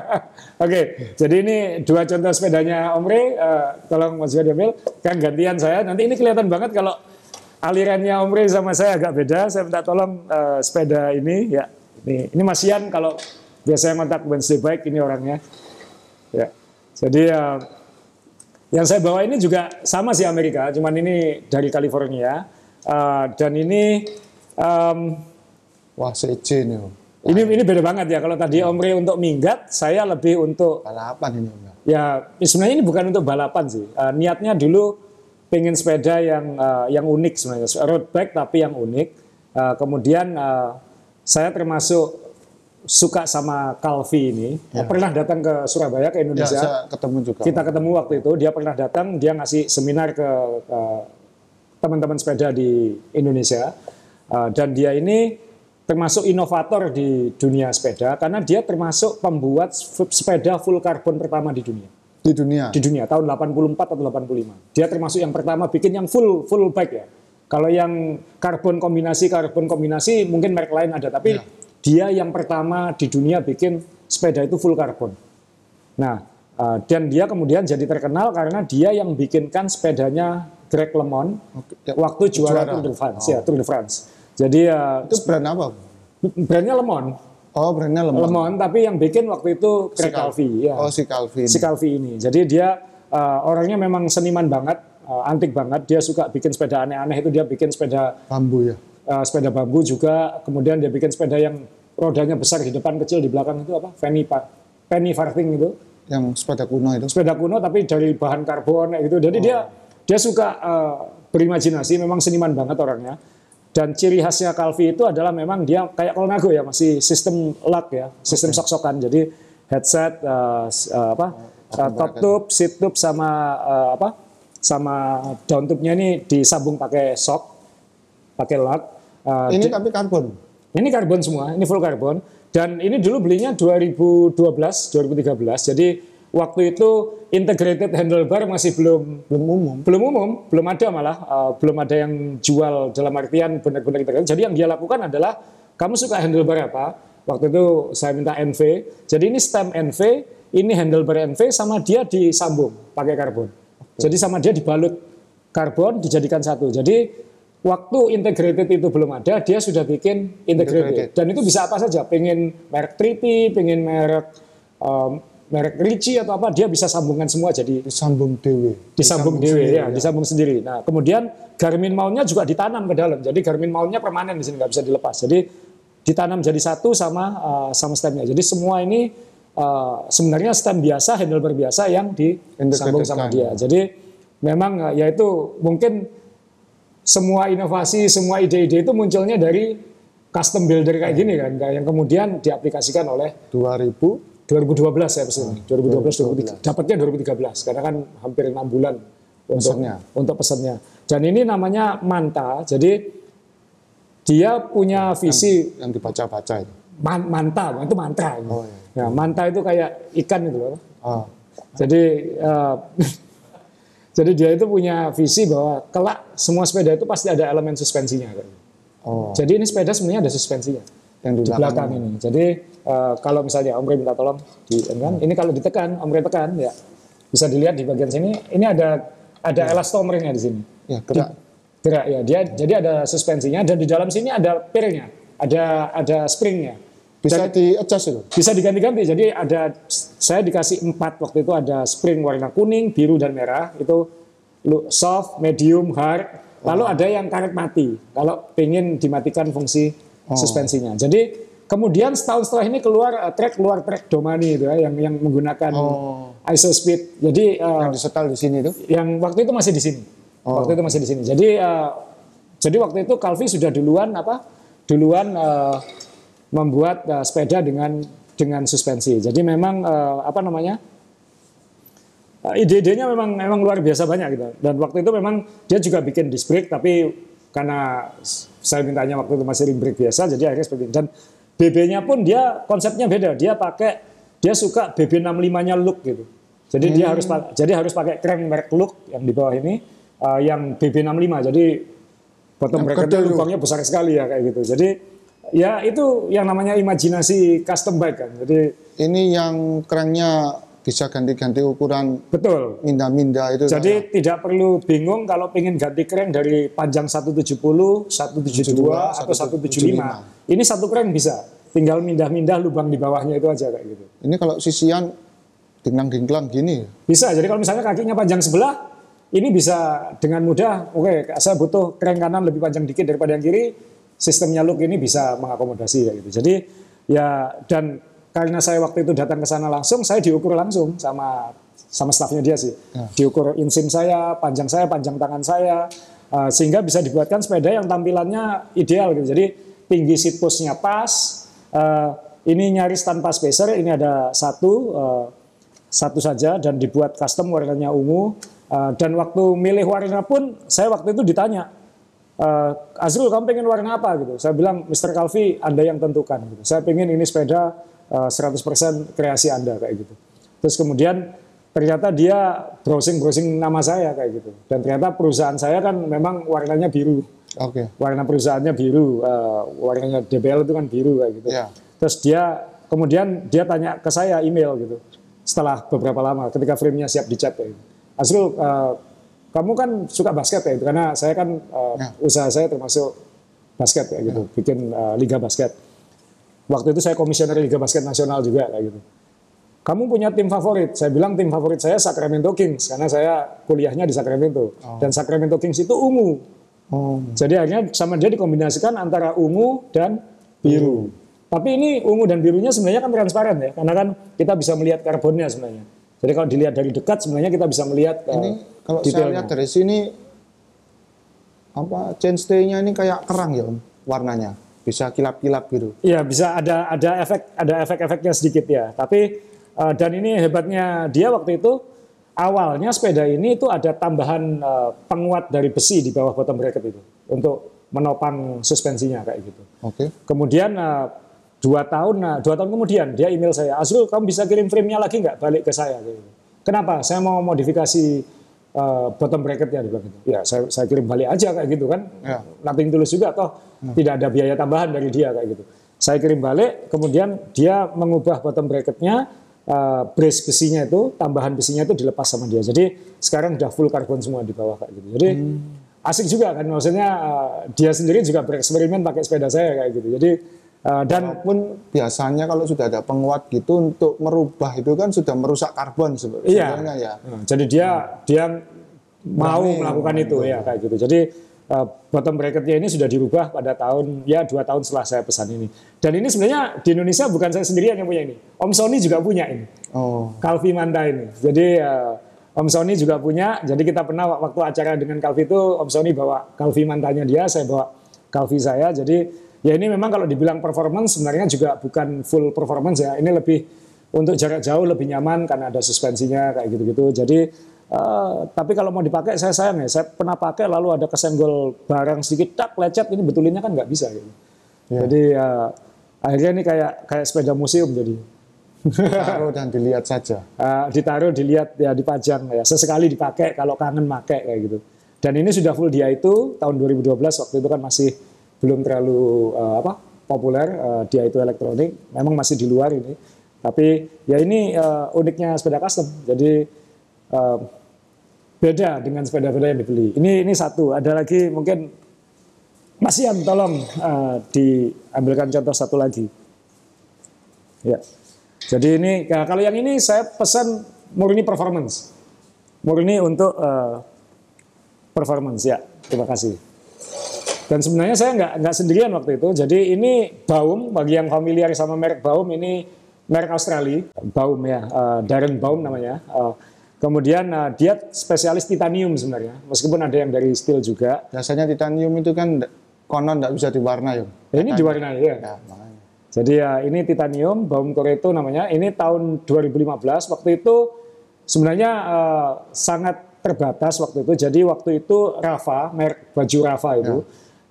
Oke, jadi ini dua contoh sepedanya Om Rey. Eh, tolong Mas ambil. Kan gantian saya. Nanti ini kelihatan banget kalau alirannya Om Rey sama saya agak beda. Saya minta tolong eh, sepeda ini ya. Ini, ini Mas Ian kalau biasanya kontak Wednesday Bike ini orangnya. Ya. Jadi eh, yang saya bawa ini juga sama sih Amerika, cuman ini dari California. Eh, dan ini em, Wah, CJ nih. Ini ini beda banget ya. Kalau tadi Om Rey untuk minggat, saya lebih untuk Balapan ini, Mbak. ya sebenarnya ini bukan untuk balapan sih. Eh, niatnya dulu pengen sepeda yang eh, yang unik sebenarnya, road bike tapi yang unik. Eh, kemudian eh, saya termasuk suka sama Calvi ini. Pernah datang ke Surabaya ke Ya, Indonesia. saya ketemu juga. Kita ketemu waktu itu, dia pernah datang, dia ngasih seminar ke, teman-teman sepeda di Indonesia. Uh, dan dia ini termasuk inovator di dunia sepeda karena dia termasuk pembuat sepeda full carbon pertama di dunia. Di dunia. Di dunia tahun 84 atau 85. Dia termasuk yang pertama bikin yang full full bike ya. Kalau yang karbon kombinasi karbon kombinasi mungkin merek lain ada tapi dia yang pertama di dunia bikin sepeda itu full karbon. Nah, uh, dan dia kemudian jadi terkenal karena dia yang bikinkan sepedanya Greg LeMond ya. waktu juara, Juara. Tour de France, ya Tour de France. Jadi uh, Itu brand apa? brandnya LeMond, Oh, brandnya lemon. LeMond, tapi yang bikin waktu itu Greg Cal- Calvi, ya Oh, si Calvin. si Calvi ini. Jadi dia uh, orangnya memang seniman banget, uh, antik banget. Dia suka bikin sepeda aneh-aneh itu dia bikin sepeda Bambu ya. Uh, sepeda bambu juga. Kemudian dia bikin sepeda yang rodanya besar di depan kecil di belakang itu apa? Penny pa- penny farthing itu. Yang sepeda kuno itu. Sepeda kuno tapi dari bahan karbon kayak gitu. Jadi dia dia suka uh, berimajinasi, memang seniman banget orangnya. Dan ciri khasnya Calvi itu adalah memang dia kayak Colnago ya, masih sistem lock ya, sistem sok-sokan. Jadi headset, uh, uh, apa, uh, top tube, seat tube sama uh, apa, sama down tube-nya ini disambung pakai sok, pakai lock. Uh, Ini di- tapi karbon. ini karbon semua, ini full karbon. Dan ini dulu belinya 2012, 2013. Jadi waktu itu integrated handlebar masih belum Belum umum. belum umum, belum ada malah, uh, belum ada yang jual dalam artian benar-benar integrated. Jadi yang dia lakukan adalah kamu suka handlebar apa? Waktu itu saya minta NV. Jadi ini stem NV, ini handlebar NV sama dia disambung pakai karbon. Jadi sama dia dibalut karbon dijadikan satu. Jadi waktu integrated itu belum ada, dia sudah bikin integrated. Integrated. Dan itu bisa apa saja. Pengen merek Triti, pengen merek um, merek Ricci atau apa, dia bisa sambungan semua jadi Disambung dewe. disambung dewe ya, disambung sendiri. Nah, kemudian Garmin mountnya juga ditanam ke dalam. Jadi Garmin mountnya permanen di sini nggak bisa dilepas. Jadi ditanam jadi satu sama uh, sama stemnya. Jadi semua ini uh, sebenarnya stem biasa, handlebar biasa yang disambung sama dia. Jadi memang uh, ya itu mungkin semua inovasi, semua ide-ide itu munculnya dari custom builder kayak gini kan, yang kemudian diaplikasikan oleh 2000 2012 ya pesan 2012 2013 dapatnya 2013 karena kan hampir enam bulan untuk Pesannya. untuk pesannya dan ini namanya manta jadi dia punya visi yang dibaca-baca itu. man- manta itu mantra. Oh, ya manta itu kayak ikan itu loh Oh, jadi eh, jadi dia itu punya visi bahwa kelak semua sepeda itu pasti ada elemen suspensinya kan. oh. jadi ini sepeda sebenarnya ada suspensinya Yang di di belakang ini. Jadi eh, kalau misalnya Om Rey minta tolong di kan, ini kalau ditekan, Om Rey tekan ya bisa dilihat di bagian sini. Ini ada ada elastomernya di sini. Ya, gerak. Gerak ya. Dia jadi ada suspensinya dan di dalam sini ada pirnya, ada ada springnya. Bisa di adjust itu. Bisa diganti-ganti. Jadi ada saya dikasih empat waktu itu ada spring warna kuning, biru dan merah itu soft, medium, hard. Lalu ada yang karet mati. Kalau pengen dimatikan fungsi suspensinya. Jadi kemudian setahun setelah ini keluar eh, track keluar track Domani itu ya, yang yang menggunakan ISO speed. Jadi eh, Yang disetel di sini itu. yang waktu itu masih di sini. Waktu itu masih di sini. Jadi eh, jadi waktu itu Calvi sudah duluan apa? Duluan eh, membuat eh, sepeda dengan dengan suspensi. Jadi memang eh, apa namanya? eh, ide-idenya memang memang luar biasa banyak gitu. Dan waktu itu memang dia juga bikin disc brake tapi karena saya mintanya waktu itu masih ring brake biasa, jadi akhirnya seperti ini. Dan BB-nya pun dia konsepnya beda. Dia pakai dia suka BB65-nya look gitu. Jadi dia harus pa- jadi harus pakai crank merek look yang di bawah ini uh, yang BB65. Jadi bottom tuh. lubangnya besar sekali ya kayak gitu. Jadi ya itu yang namanya imajinasi custom bike kan. Jadi Ini yang kerennya bisa ganti-ganti ukuran betul. minda-minda itu. Jadi tidak perlu bingung kalau pengen ganti crank dari panjang 170, 172 atau 175. Ini satu crank bisa. Tinggal mindah-mindah lubang di bawahnya itu aja kayak gitu. Ini kalau sisian dinglang-dinglang gini. Bisa. Jadi kalau misalnya kakinya panjang sebelah, ini bisa dengan mudah. Oke, saya butuh crank kanan lebih panjang dikit daripada yang kiri. Sistemnya look ini bisa mengakomodasi kayak gitu. Jadi ya dan karena saya waktu itu datang ke sana langsung, saya diukur langsung sama sama stafnya dia sih. Diukur insim saya, panjang saya, panjang tangan saya, uh, sehingga bisa dibuatkan sepeda yang tampilannya ideal gitu. Jadi tinggi seat post-nya pas, uh, ini nyaris tanpa spacer, ini ada satu. uh, satu saja dan dibuat custom warnanya ungu Uh, dan waktu milih warna pun saya waktu itu ditanya uh, Azrul kamu pengen warna apa gitu saya bilang Mr. Calvi anda yang tentukan gitu saya pengen ini sepeda uh, 100% kreasi anda kayak gitu terus kemudian ternyata dia browsing browsing nama saya kayak gitu dan ternyata perusahaan saya kan memang warnanya biru Oke. warna perusahaannya biru, uh, warnanya DBL itu kan biru kayak gitu. Iya. Terus dia kemudian dia tanya ke saya email gitu. Setelah beberapa lama ketika frame-nya siap dicat kayak gitu. Azrul, uh, kamu kan suka basket ya itu karena saya kan uh, Ya. usaha saya termasuk basket kayak gitu, bikin uh, liga basket. Waktu itu saya komisioner liga basket nasional juga kayak gitu. Kamu punya tim favorit? Saya bilang tim favorit saya Sacramento Kings karena saya kuliahnya di Sacramento dan Sacramento Kings itu ungu. Oh. Jadi akhirnya sama dia dikombinasikan antara ungu dan biru. Tapi ini ungu dan birunya sebenarnya kan transparan ya, karena kan kita bisa melihat karbonnya sebenarnya. Jadi kalau dilihat dari dekat sebenarnya kita bisa melihat uh, Ini kalau saya detailnya. lihat dari sini apa chainstay-nya ini kayak kerang ya Om warnanya. Bisa kilap-kilap gitu. Iya bisa ada ada efek ada efek-efeknya sedikit ya. Tapi uh, dan ini hebatnya dia waktu itu awalnya sepeda ini itu ada tambahan uh, penguat dari besi di bawah bottom bracket itu untuk menopang suspensinya kayak gitu. Oke. Kemudian uh, dua tahun, nah, dua tahun kemudian dia email saya, Azrul kamu bisa kirim frame-nya lagi nggak balik ke saya? Gitu. Kenapa? Saya mau modifikasi uh, bottom bracketnya di belakang itu. Ya saya, saya kirim balik aja kayak gitu kan. Ya. Nothing tulus juga toh tidak ada biaya tambahan dari dia kayak gitu. Saya kirim balik, kemudian dia mengubah bottom bracketnya, uh, brace besinya itu, tambahan besinya itu dilepas sama dia. Jadi sekarang udah full karbon semua di bawah kayak gitu. Jadi asik juga kan, maksudnya uh, dia sendiri juga bereksperimen pakai sepeda saya kayak gitu. Jadi uh, dan Walaupun biasanya kalau sudah ada penguat gitu untuk merubah itu kan sudah merusak karbon sebe- Iya. sebenarnya ya. Nah, jadi dia dia mau Berani melakukan itu ya kayak gitu. Jadi uh, bottom bracketnya ini sudah dirubah pada tahun ya dua tahun setelah saya pesan ini. Dan ini sebenarnya di Indonesia bukan saya sendirian yang punya ini. Om Sony juga punya ini. Oh. Calvi Manta ini. Jadi uh, Om Sony juga punya. Jadi kita pernah waktu acara dengan Calvi itu Om Sony bawa Calvi Mantanya dia, saya bawa Calvi saya. Jadi ya ini memang kalau dibilang performance sebenarnya juga bukan full performance ya. Ini lebih untuk jarak jauh lebih nyaman karena ada suspensinya kayak gitu-gitu. Jadi eh, tapi kalau mau dipakai saya sayang ya. Saya pernah pakai lalu ada kesenggol barang sedikit tak lecet ini betulinnya kan nggak bisa gitu. Jadi eh, akhirnya ini kayak kayak sepeda museum jadi. Taruh dan dilihat saja. Eh, ditaruh, dilihat, ya dipajang ya. Sesekali dipakai kalau kangen pakai kayak gitu. Dan ini sudah full dia itu tahun 2012 waktu itu kan masih belum terlalu eh, apa populer eh, dia itu elektronik. Memang masih di luar ini. Tapi ya ini eh, uniknya sepeda custom. Jadi eh, beda dengan sepeda-sepeda yang dibeli. Ini ini satu. Ada lagi mungkin Mas Ian tolong eh, diambilkan contoh satu lagi. Ya. Jadi ini nah, kalau yang ini saya pesan murni performance. Murni untuk eh, performance ya. Terima kasih. Dan sebenarnya saya nggak nggak sendirian waktu itu. Jadi ini Baum bagi yang familiar sama merek Baum ini merek Australia Baum ya eh, Darren Baum namanya. Eh, kemudian eh, dia spesialis titanium sebenarnya. Meskipun ada yang dari steel juga. Biasanya titanium itu kan konon tidak bisa diwarna ya. Ya, ini diwarnai ya. Ya, makanya. Jadi ya ini titanium, Baum Koreto namanya. Ini tahun 2015. Waktu itu sebenarnya eh, sangat terbatas waktu itu. Jadi waktu itu Rafa, merek baju Rafa itu,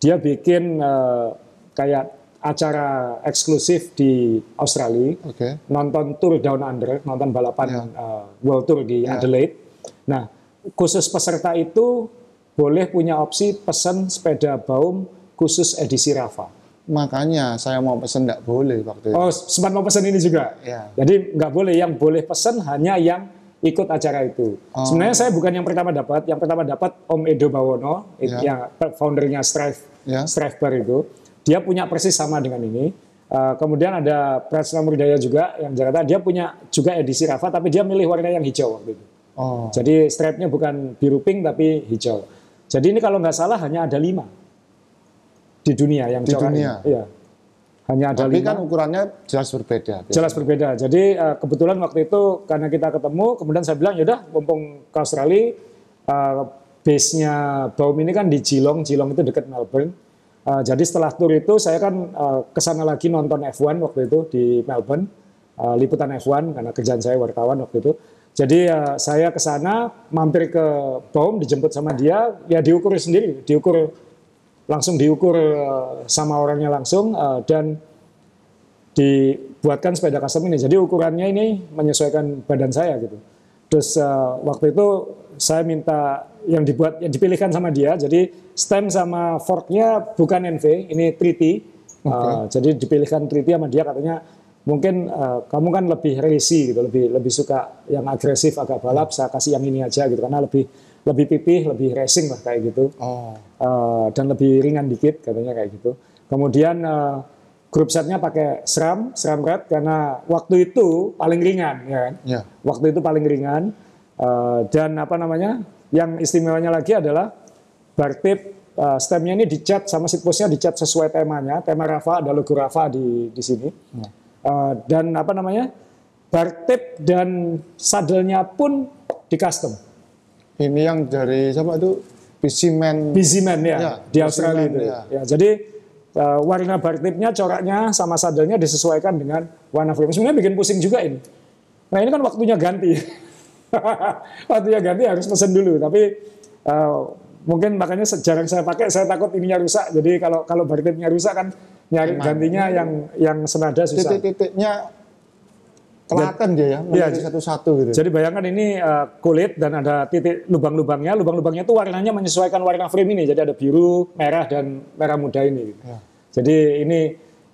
dia bikin eh, kayak acara eksklusif di Australia, Oke. nonton tour Down Under, nonton balapan eh, World Tour di Adelaide. Nah, khusus peserta itu boleh punya opsi pesan sepeda Baum khusus edisi Rafa. Makanya saya mau pesen nggak boleh waktu itu. Oh, sempat mau pesan ini juga. Ya. Jadi nggak boleh yang boleh pesan hanya yang ikut acara itu. Oh. Sebenarnya saya bukan yang pertama dapat, yang pertama dapat Om Edo Bawono, Ya. yang foundernya Strive, Ya. Strive Bar itu. Dia punya persis sama dengan ini. Uh, kemudian ada Prasna Murdaya juga yang Jakarta, dia punya juga edisi Rafa, tapi dia milih warna yang hijau waktu itu. Oh, Jadi stripe-nya bukan biru pink tapi hijau. Jadi ini kalau nggak salah hanya ada lima di dunia yang Di ini. dunia? Iya. Hanya ada tapi lima kan ukurannya jelas berbeda. jelas berbeda. Jadi uh, kebetulan waktu itu karena kita ketemu, kemudian saya bilang yaudah mumpung ke Australia, uh, base-nya Baum ini kan di Geelong, Geelong itu dekat Melbourne. Uh, jadi setelah tour itu saya kan uh, ke sana lagi nonton F1 waktu itu di Melbourne, uh, liputan F1 karena kerjaan saya wartawan waktu itu. Jadi uh, saya ke sana mampir ke Baum dijemput sama dia, ya diukur sendiri, diukur langsung diukur uh, sama orangnya langsung uh, dan dibuatkan sepeda custom ini. Jadi ukurannya ini menyesuaikan badan saya gitu. Terus uh, waktu itu saya minta yang dibuat yang dipilihkan sama dia. Jadi stem sama forknya bukan NV, ini 3T. Uh, jadi dipilihkan 3T sama dia katanya mungkin uh, kamu kan lebih racy gitu, lebih lebih suka yang agresif agak balap, saya kasih yang ini aja gitu karena lebih lebih pipih, lebih racing lah kayak gitu. Oh, Uh, dan lebih ringan dikit katanya kayak gitu. Kemudian uh, grup setnya pakai SRAM, SRAM Red karena waktu itu paling ringan ya kan. ya. Waktu itu paling ringan Uh, dan apa namanya? Yang istimewanya lagi adalah bar tip uh, stemnya ini dicat sama seatpostnya dicat sesuai temanya. Tema Rafa ada logo Rafa di di sini. Uh, dan apa namanya? Bar tip dan sadelnya pun di custom. Ini yang dari siapa itu? Bisimen. Busy Man ya, Ya, di Australia itu. ya. Ya, jadi uh, warna bar tipnya, coraknya sama sadelnya disesuaikan dengan warna frame. Sebenarnya bikin pusing juga ini. Nah ini kan waktunya ganti. waktunya ganti harus pesen dulu. Tapi uh, mungkin makanya jarang saya pakai. Saya takut ininya rusak. Jadi kalau kalau bar tipnya rusak kan nyari gantinya yang yang senada susah. Titik-titiknya kelihatan dia ya, menjadi satu-satu gitu. Jadi bayangkan ini uh, kulit dan ada titik lubang-lubangnya. Lubang-lubangnya itu warnanya menyesuaikan warna frame ini. Jadi ada biru, merah dan merah muda ini. Ya. Jadi ini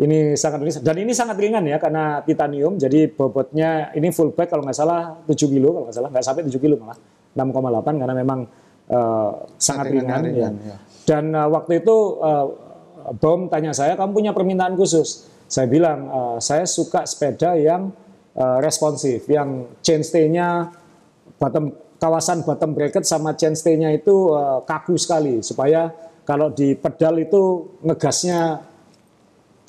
ini sangat dan ini sangat ringan ya karena titanium. Jadi bobotnya ini full bag kalau nggak salah 7 kilo kalau nggak salah nggak sampai 7 kilo malah 6,8 karena memang uh, sangat Settingannya ringan. ringan, ya. ya. Dan uh, waktu itu uh, Bom tanya saya, kamu punya permintaan khusus? Saya bilang, uh, saya suka sepeda yang uh, responsif, yang chainstay-nya bottom kawasan bottom bracket sama chainstay-nya itu uh, kaku sekali supaya kalau di pedal itu ngegasnya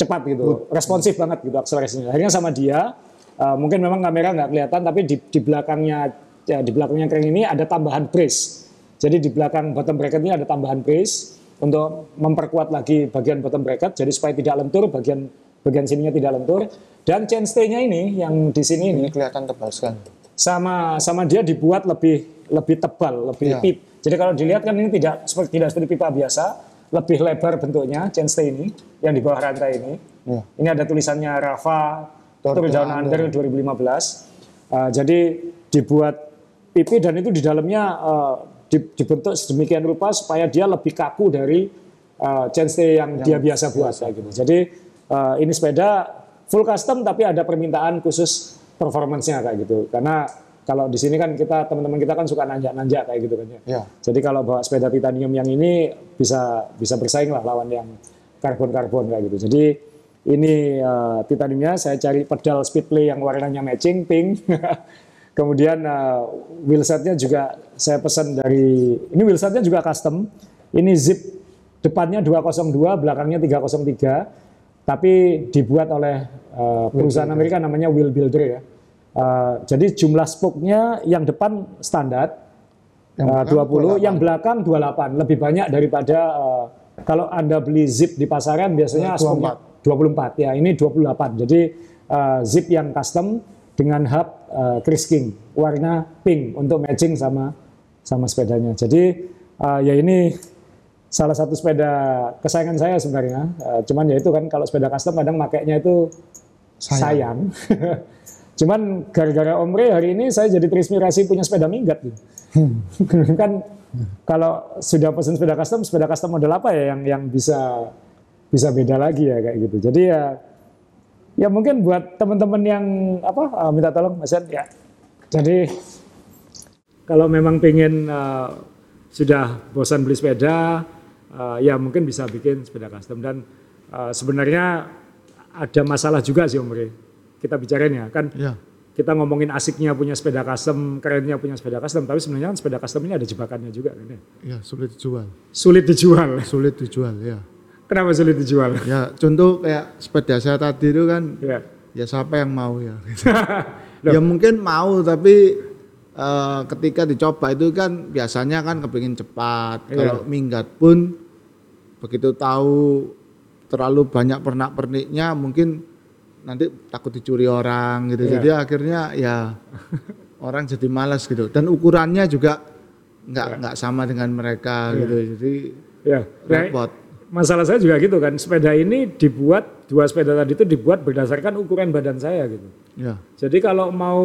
cepat gitu, responsif banget gitu akselerasinya. Akhirnya sama dia, uh, mungkin memang kamera nggak kelihatan, tapi di, di belakangnya ya, di belakangnya kering ini ada tambahan brace. Jadi di belakang bottom bracket ini ada tambahan brace untuk memperkuat lagi bagian bottom bracket, jadi supaya tidak lentur, bagian bagian sininya tidak lentur. Dan chainstay-nya ini yang di sini ini Ini kelihatan tebal sekali. sama sama dia dibuat lebih lebih tebal, lebih Iya. pip. Jadi kalau dilihat kan ini tidak seperti tidak seperti pipa biasa, lebih lebar bentuknya chainstay ini yang di bawah rantai ini. Iya. Ini ada tulisannya Rafa Tour Down Under 2015. Uh, jadi dibuat pipi dan itu di dalamnya uh, di- dibentuk sedemikian rupa supaya dia lebih kaku dari uh, chainstay yang, dia biasa buat kayak gitu. Jadi uh, ini sepeda full custom tapi ada permintaan khusus performance-nya kayak gitu. Karena kalau di sini kan kita teman-teman kita kan suka nanjak-nanjak kayak gitu kan ya. Ya. Jadi kalau bawa sepeda titanium yang ini bisa bisa bersaing lah lawan yang karbon-karbon kayak gitu. Jadi ini uh, titaniumnya saya cari pedal speedplay yang warnanya matching pink. Kemudian uh, wheelsetnya juga saya pesan dari ini wheelsetnya juga custom. Ini zip depannya 202, belakangnya 303. Tapi dibuat oleh uh, perusahaan Amerika namanya Wheel Builder ya. Uh, jadi jumlah spoke-nya yang depan standar uh, 20, yang belakang 28, lebih banyak daripada uh, kalau Anda beli zip di pasaran biasanya 24. spoke-nya 24 ya, ini 28. Jadi uh, zip yang custom dengan hub uh, Chris King warna pink untuk matching sama sama sepedanya. Jadi uh, ya ini salah satu sepeda kesayangan saya sebenarnya. Eh, cuman ya itu kan kalau sepeda custom kadang makainya itu sayang. cuman gara-gara Om Rey hari ini saya jadi terinspirasi punya sepeda minggat gitu. kan kalau sudah pesen sepeda custom, sepeda custom model apa ya yang yang bisa bisa beda lagi ya kayak gitu. Jadi ya ya mungkin buat teman-teman yang apa uh, minta tolong Mas Ed, ya. Jadi kalau memang pengen uh, sudah bosan beli sepeda, uh, ya mungkin bisa bikin sepeda custom dan uh, sebenarnya ada masalah juga sih Om Rey. Kita bicarain ya kan. Ya. Kita ngomongin asiknya punya sepeda custom, kerennya punya sepeda custom, tapi sebenarnya kan sepeda custom ini ada jebakannya juga kan ya. Ya, sulit dijual. Sulit dijual. Sulit dijual, ya. Kenapa sulit dijual? Ya, contoh kayak sepeda saya tadi itu kan Ya. ya siapa yang mau ya ya mungkin mau tapi eh, ketika dicoba itu kan biasanya kan kepingin cepat Iya. kalau minggat pun begitu tahu terlalu banyak pernak perniknya mungkin nanti takut dicuri orang gitu Iya. jadi akhirnya ya orang jadi malas gitu dan ukurannya juga nggak nggak sama dengan mereka gitu jadi Ya. Nah, repot masalah saya juga gitu kan. Sepeda ini dibuat dua sepeda tadi itu dibuat berdasarkan ukuran badan saya gitu. ya Jadi kalau mau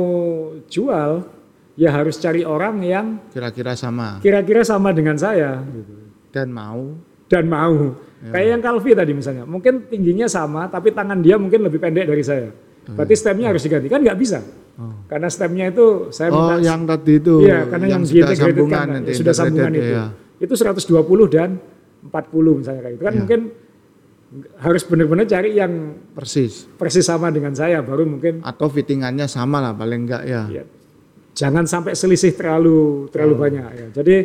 jual ya harus cari orang yang kira-kira sama kira-kira sama dengan saya gitu. dan mau dan mau. Kayak yang Calvi tadi misalnya, mungkin tingginya sama tapi tangan dia mungkin lebih pendek dari saya. Berarti stemnya harus diganti kan nggak bisa. Karena stemnya itu saya Oh, minta yang tadi itu. Iya, karena yang, sudah diintegrated sambungan kan, nanti, sudah sambungan itu. ya. Itu 120 dan 40 misalnya kayak itu kan Iya. mungkin harus benar-benar cari yang Persis. persis sama dengan saya baru mungkin Atau fittingannya sama lah paling enggak ya. ya, jangan sampai selisih terlalu terlalu Oh. banyak ya. Jadi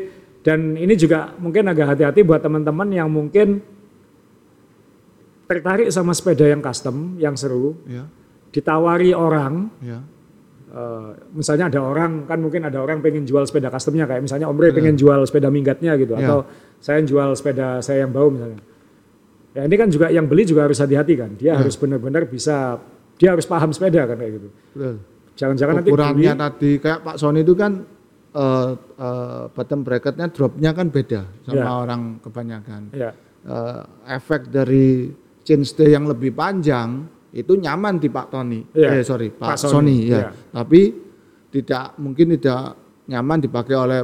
dan ini juga mungkin agak hati-hati buat teman-teman yang mungkin tertarik sama sepeda yang custom, yang seru, Ya, ditawari orang ya. Eh, misalnya ada orang kan mungkin ada orang pengen jual sepeda customnya kayak misalnya Om Ray Iya. pengen jual sepeda minggatnya gitu Ya. atau saya jual sepeda saya yang bau misalnya. Ya ini kan juga yang beli juga harus hati-hati kan. Dia Ya. harus benar-benar bisa dia harus paham sepeda kan kayak gitu. Jangan-jangan nanti beli tadi kayak Pak Sony itu kan eh eh, bottom bracketnya dropnya kan beda sama Ya. orang kebanyakan. ya Eh, efek dari chainstay yang lebih panjang itu nyaman di Pak Tony. Iya. Eh sorry Pak, Pak Sony, Sony, ya. iya. Tapi tidak mungkin tidak nyaman dipakai oleh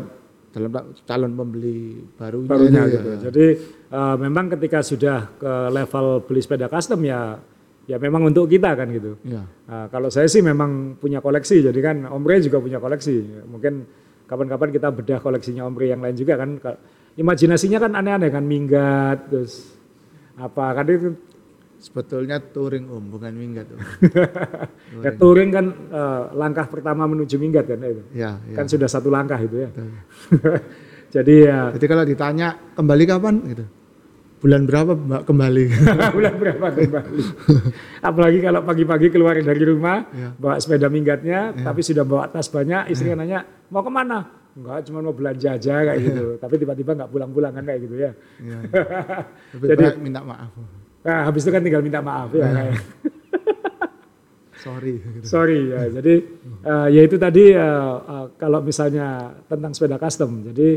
dalam calon pembeli barunya, barunya itu, gitu. ya. Jadi eh, memang ketika sudah ke level beli sepeda custom ya ya memang untuk kita kan gitu. Ya. Nah, kalau saya sih memang punya koleksi, jadi kan Om Ray juga punya koleksi. Mungkin kapan-kapan kita bedah koleksinya Om Ray yang lain juga kan. Ka- Imajinasinya kan aneh-aneh kan, minggat, terus apa kan itu Sebetulnya touring om, bukan minggat om. ya, touring kan eh, langkah pertama menuju minggat kan itu. ya, ya. Kan sudah satu langkah itu ya. jadi ya Jadi kalau ditanya kembali kapan gitu. Bulan berapa Mbak kembali? bulan berapa kembali. Apalagi kalau pagi-pagi keluar dari rumah, Ya. bawa sepeda minggatnya, tapi sudah bawa tas banyak, istrinya nanya, mau ke mana? Enggak, cuma mau belanja aja kayak gitu. Tapi tiba-tiba nggak pulang-pulang kan kayak gitu ya. ya. Lebih Jadi- minta maaf. Nah, habis itu kan tinggal minta maaf ya. kayak. Sorry. Sorry ya. Jadi eh, ya itu tadi eh, eh, kalau misalnya tentang sepeda custom. Jadi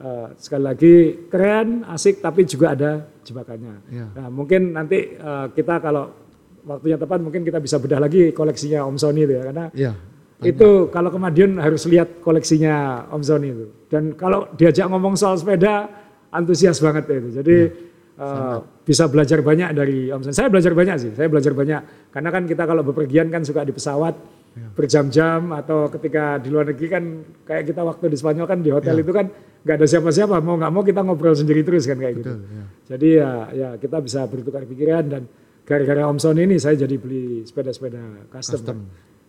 eh, sekali lagi keren, asik, tapi juga ada jebakannya. Ya. Nah mungkin nanti eh, kita kalau waktunya tepat mungkin kita bisa bedah lagi koleksinya Om Sony itu ya karena Iya. itu kalau ke Madiun harus lihat koleksinya Om Sony itu. Dan kalau diajak ngomong soal sepeda antusias banget ya itu. Jadi eh, bisa belajar banyak dari Om Sony. Saya belajar banyak sih. Saya belajar banyak karena kan kita kalau bepergian kan suka di pesawat berjam-jam atau ketika di luar negeri kan kayak kita waktu di Spanyol kan di hotel itu kan nggak ada siapa-siapa mau nggak mau kita ngobrol sendiri terus kan kayak gitu. Betul, ya. Jadi ya ya kita bisa bertukar pikiran dan gara-gara Om Sony ini saya jadi beli sepeda-sepeda custom. Custom.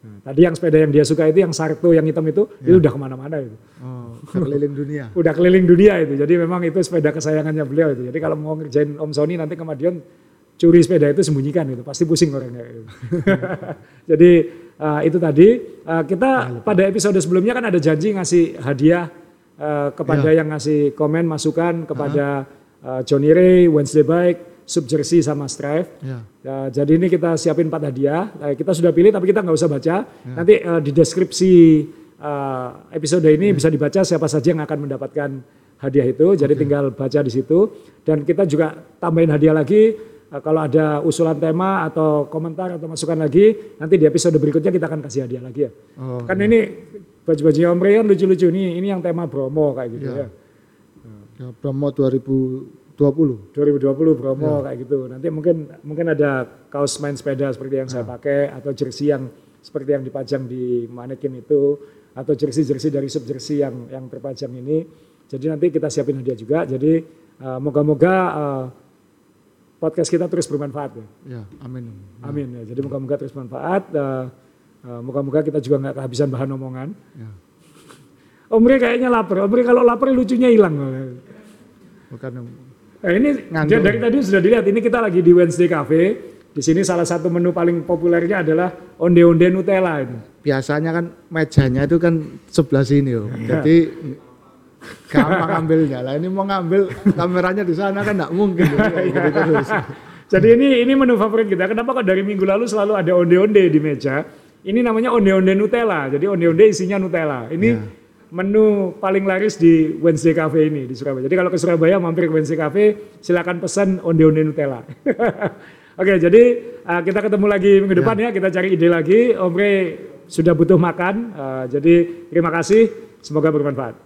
Nah, tadi yang sepeda yang dia suka itu yang Sarto yang hitam itu, itu udah ke mana-mana itu. Oh, keliling dunia. Udah keliling dunia itu. Jadi memang itu sepeda kesayangannya beliau itu. Jadi kalau mau ngerjain Om Sony nanti ke Madiun curi sepeda itu sembunyikan itu. Pasti pusing orangnya. Jadi eh, itu tadi eh, kita pada episode sebelumnya kan ada janji ngasih hadiah eh, kepada yang ngasih komen masukan kepada eh, Johnny Ray, Wednesday Bike, Sub Jersey sama Strive. Ya. Ya, jadi ini kita siapin empat hadiah. Kita sudah pilih tapi kita nggak usah baca. Nanti eh, di deskripsi eh, episode ini bisa dibaca siapa saja yang akan mendapatkan hadiah itu. Jadi tinggal baca di situ dan kita juga tambahin hadiah lagi eh, kalau ada usulan tema atau komentar atau masukan lagi nanti di episode berikutnya kita akan kasih hadiah lagi ya. Oh, kan ini baju-bajunya Om Ray kan lucu-lucu nih. Ini yang tema Bromo kayak gitu ya. Ya, promo 2020. 2020 promo kayak gitu. Nanti mungkin mungkin ada kaos main sepeda seperti yang saya pakai atau jersey yang seperti yang dipajang di manekin itu atau jersey-jersey dari sub jersey yang yang terpajang ini. Jadi nanti kita siapin hadiah juga. Jadi uh, moga-moga uh, podcast kita terus bermanfaat ya. Ya, amin. Amin ya. Jadi moga-moga terus bermanfaat. Uh, uh, moga-moga kita juga nggak kehabisan bahan omongan. Ya. Om Ray kayaknya lapar. Om Ray kalau lapar lucunya hilang. Bukan Nah, ini Ngantuk. dari tadi sudah dilihat ini kita lagi di Wednesday Cafe. Di sini salah satu menu paling populernya adalah onde-onde Nutella ini. biasanya kan mejanya itu kan sebelah sini loh. Jadi gampang ngambilnya. Lah ini mau ngambil kameranya di sana kan enggak mungkin. Jadi terus. Jadi ini ini menu favorit kita. Kenapa kok dari minggu lalu selalu ada onde-onde di meja? Ini namanya onde-onde Nutella. Jadi onde-onde isinya Nutella. Ini menu paling laris di Wednesday Cafe ini di Surabaya. Jadi kalau ke Surabaya mampir ke Wednesday Cafe, silakan pesan onde-onde Nutella. Oke, jadi uh, kita ketemu lagi minggu depan ya. Kita cari ide lagi. Om Ray sudah butuh makan. Uh, jadi terima kasih. Semoga bermanfaat.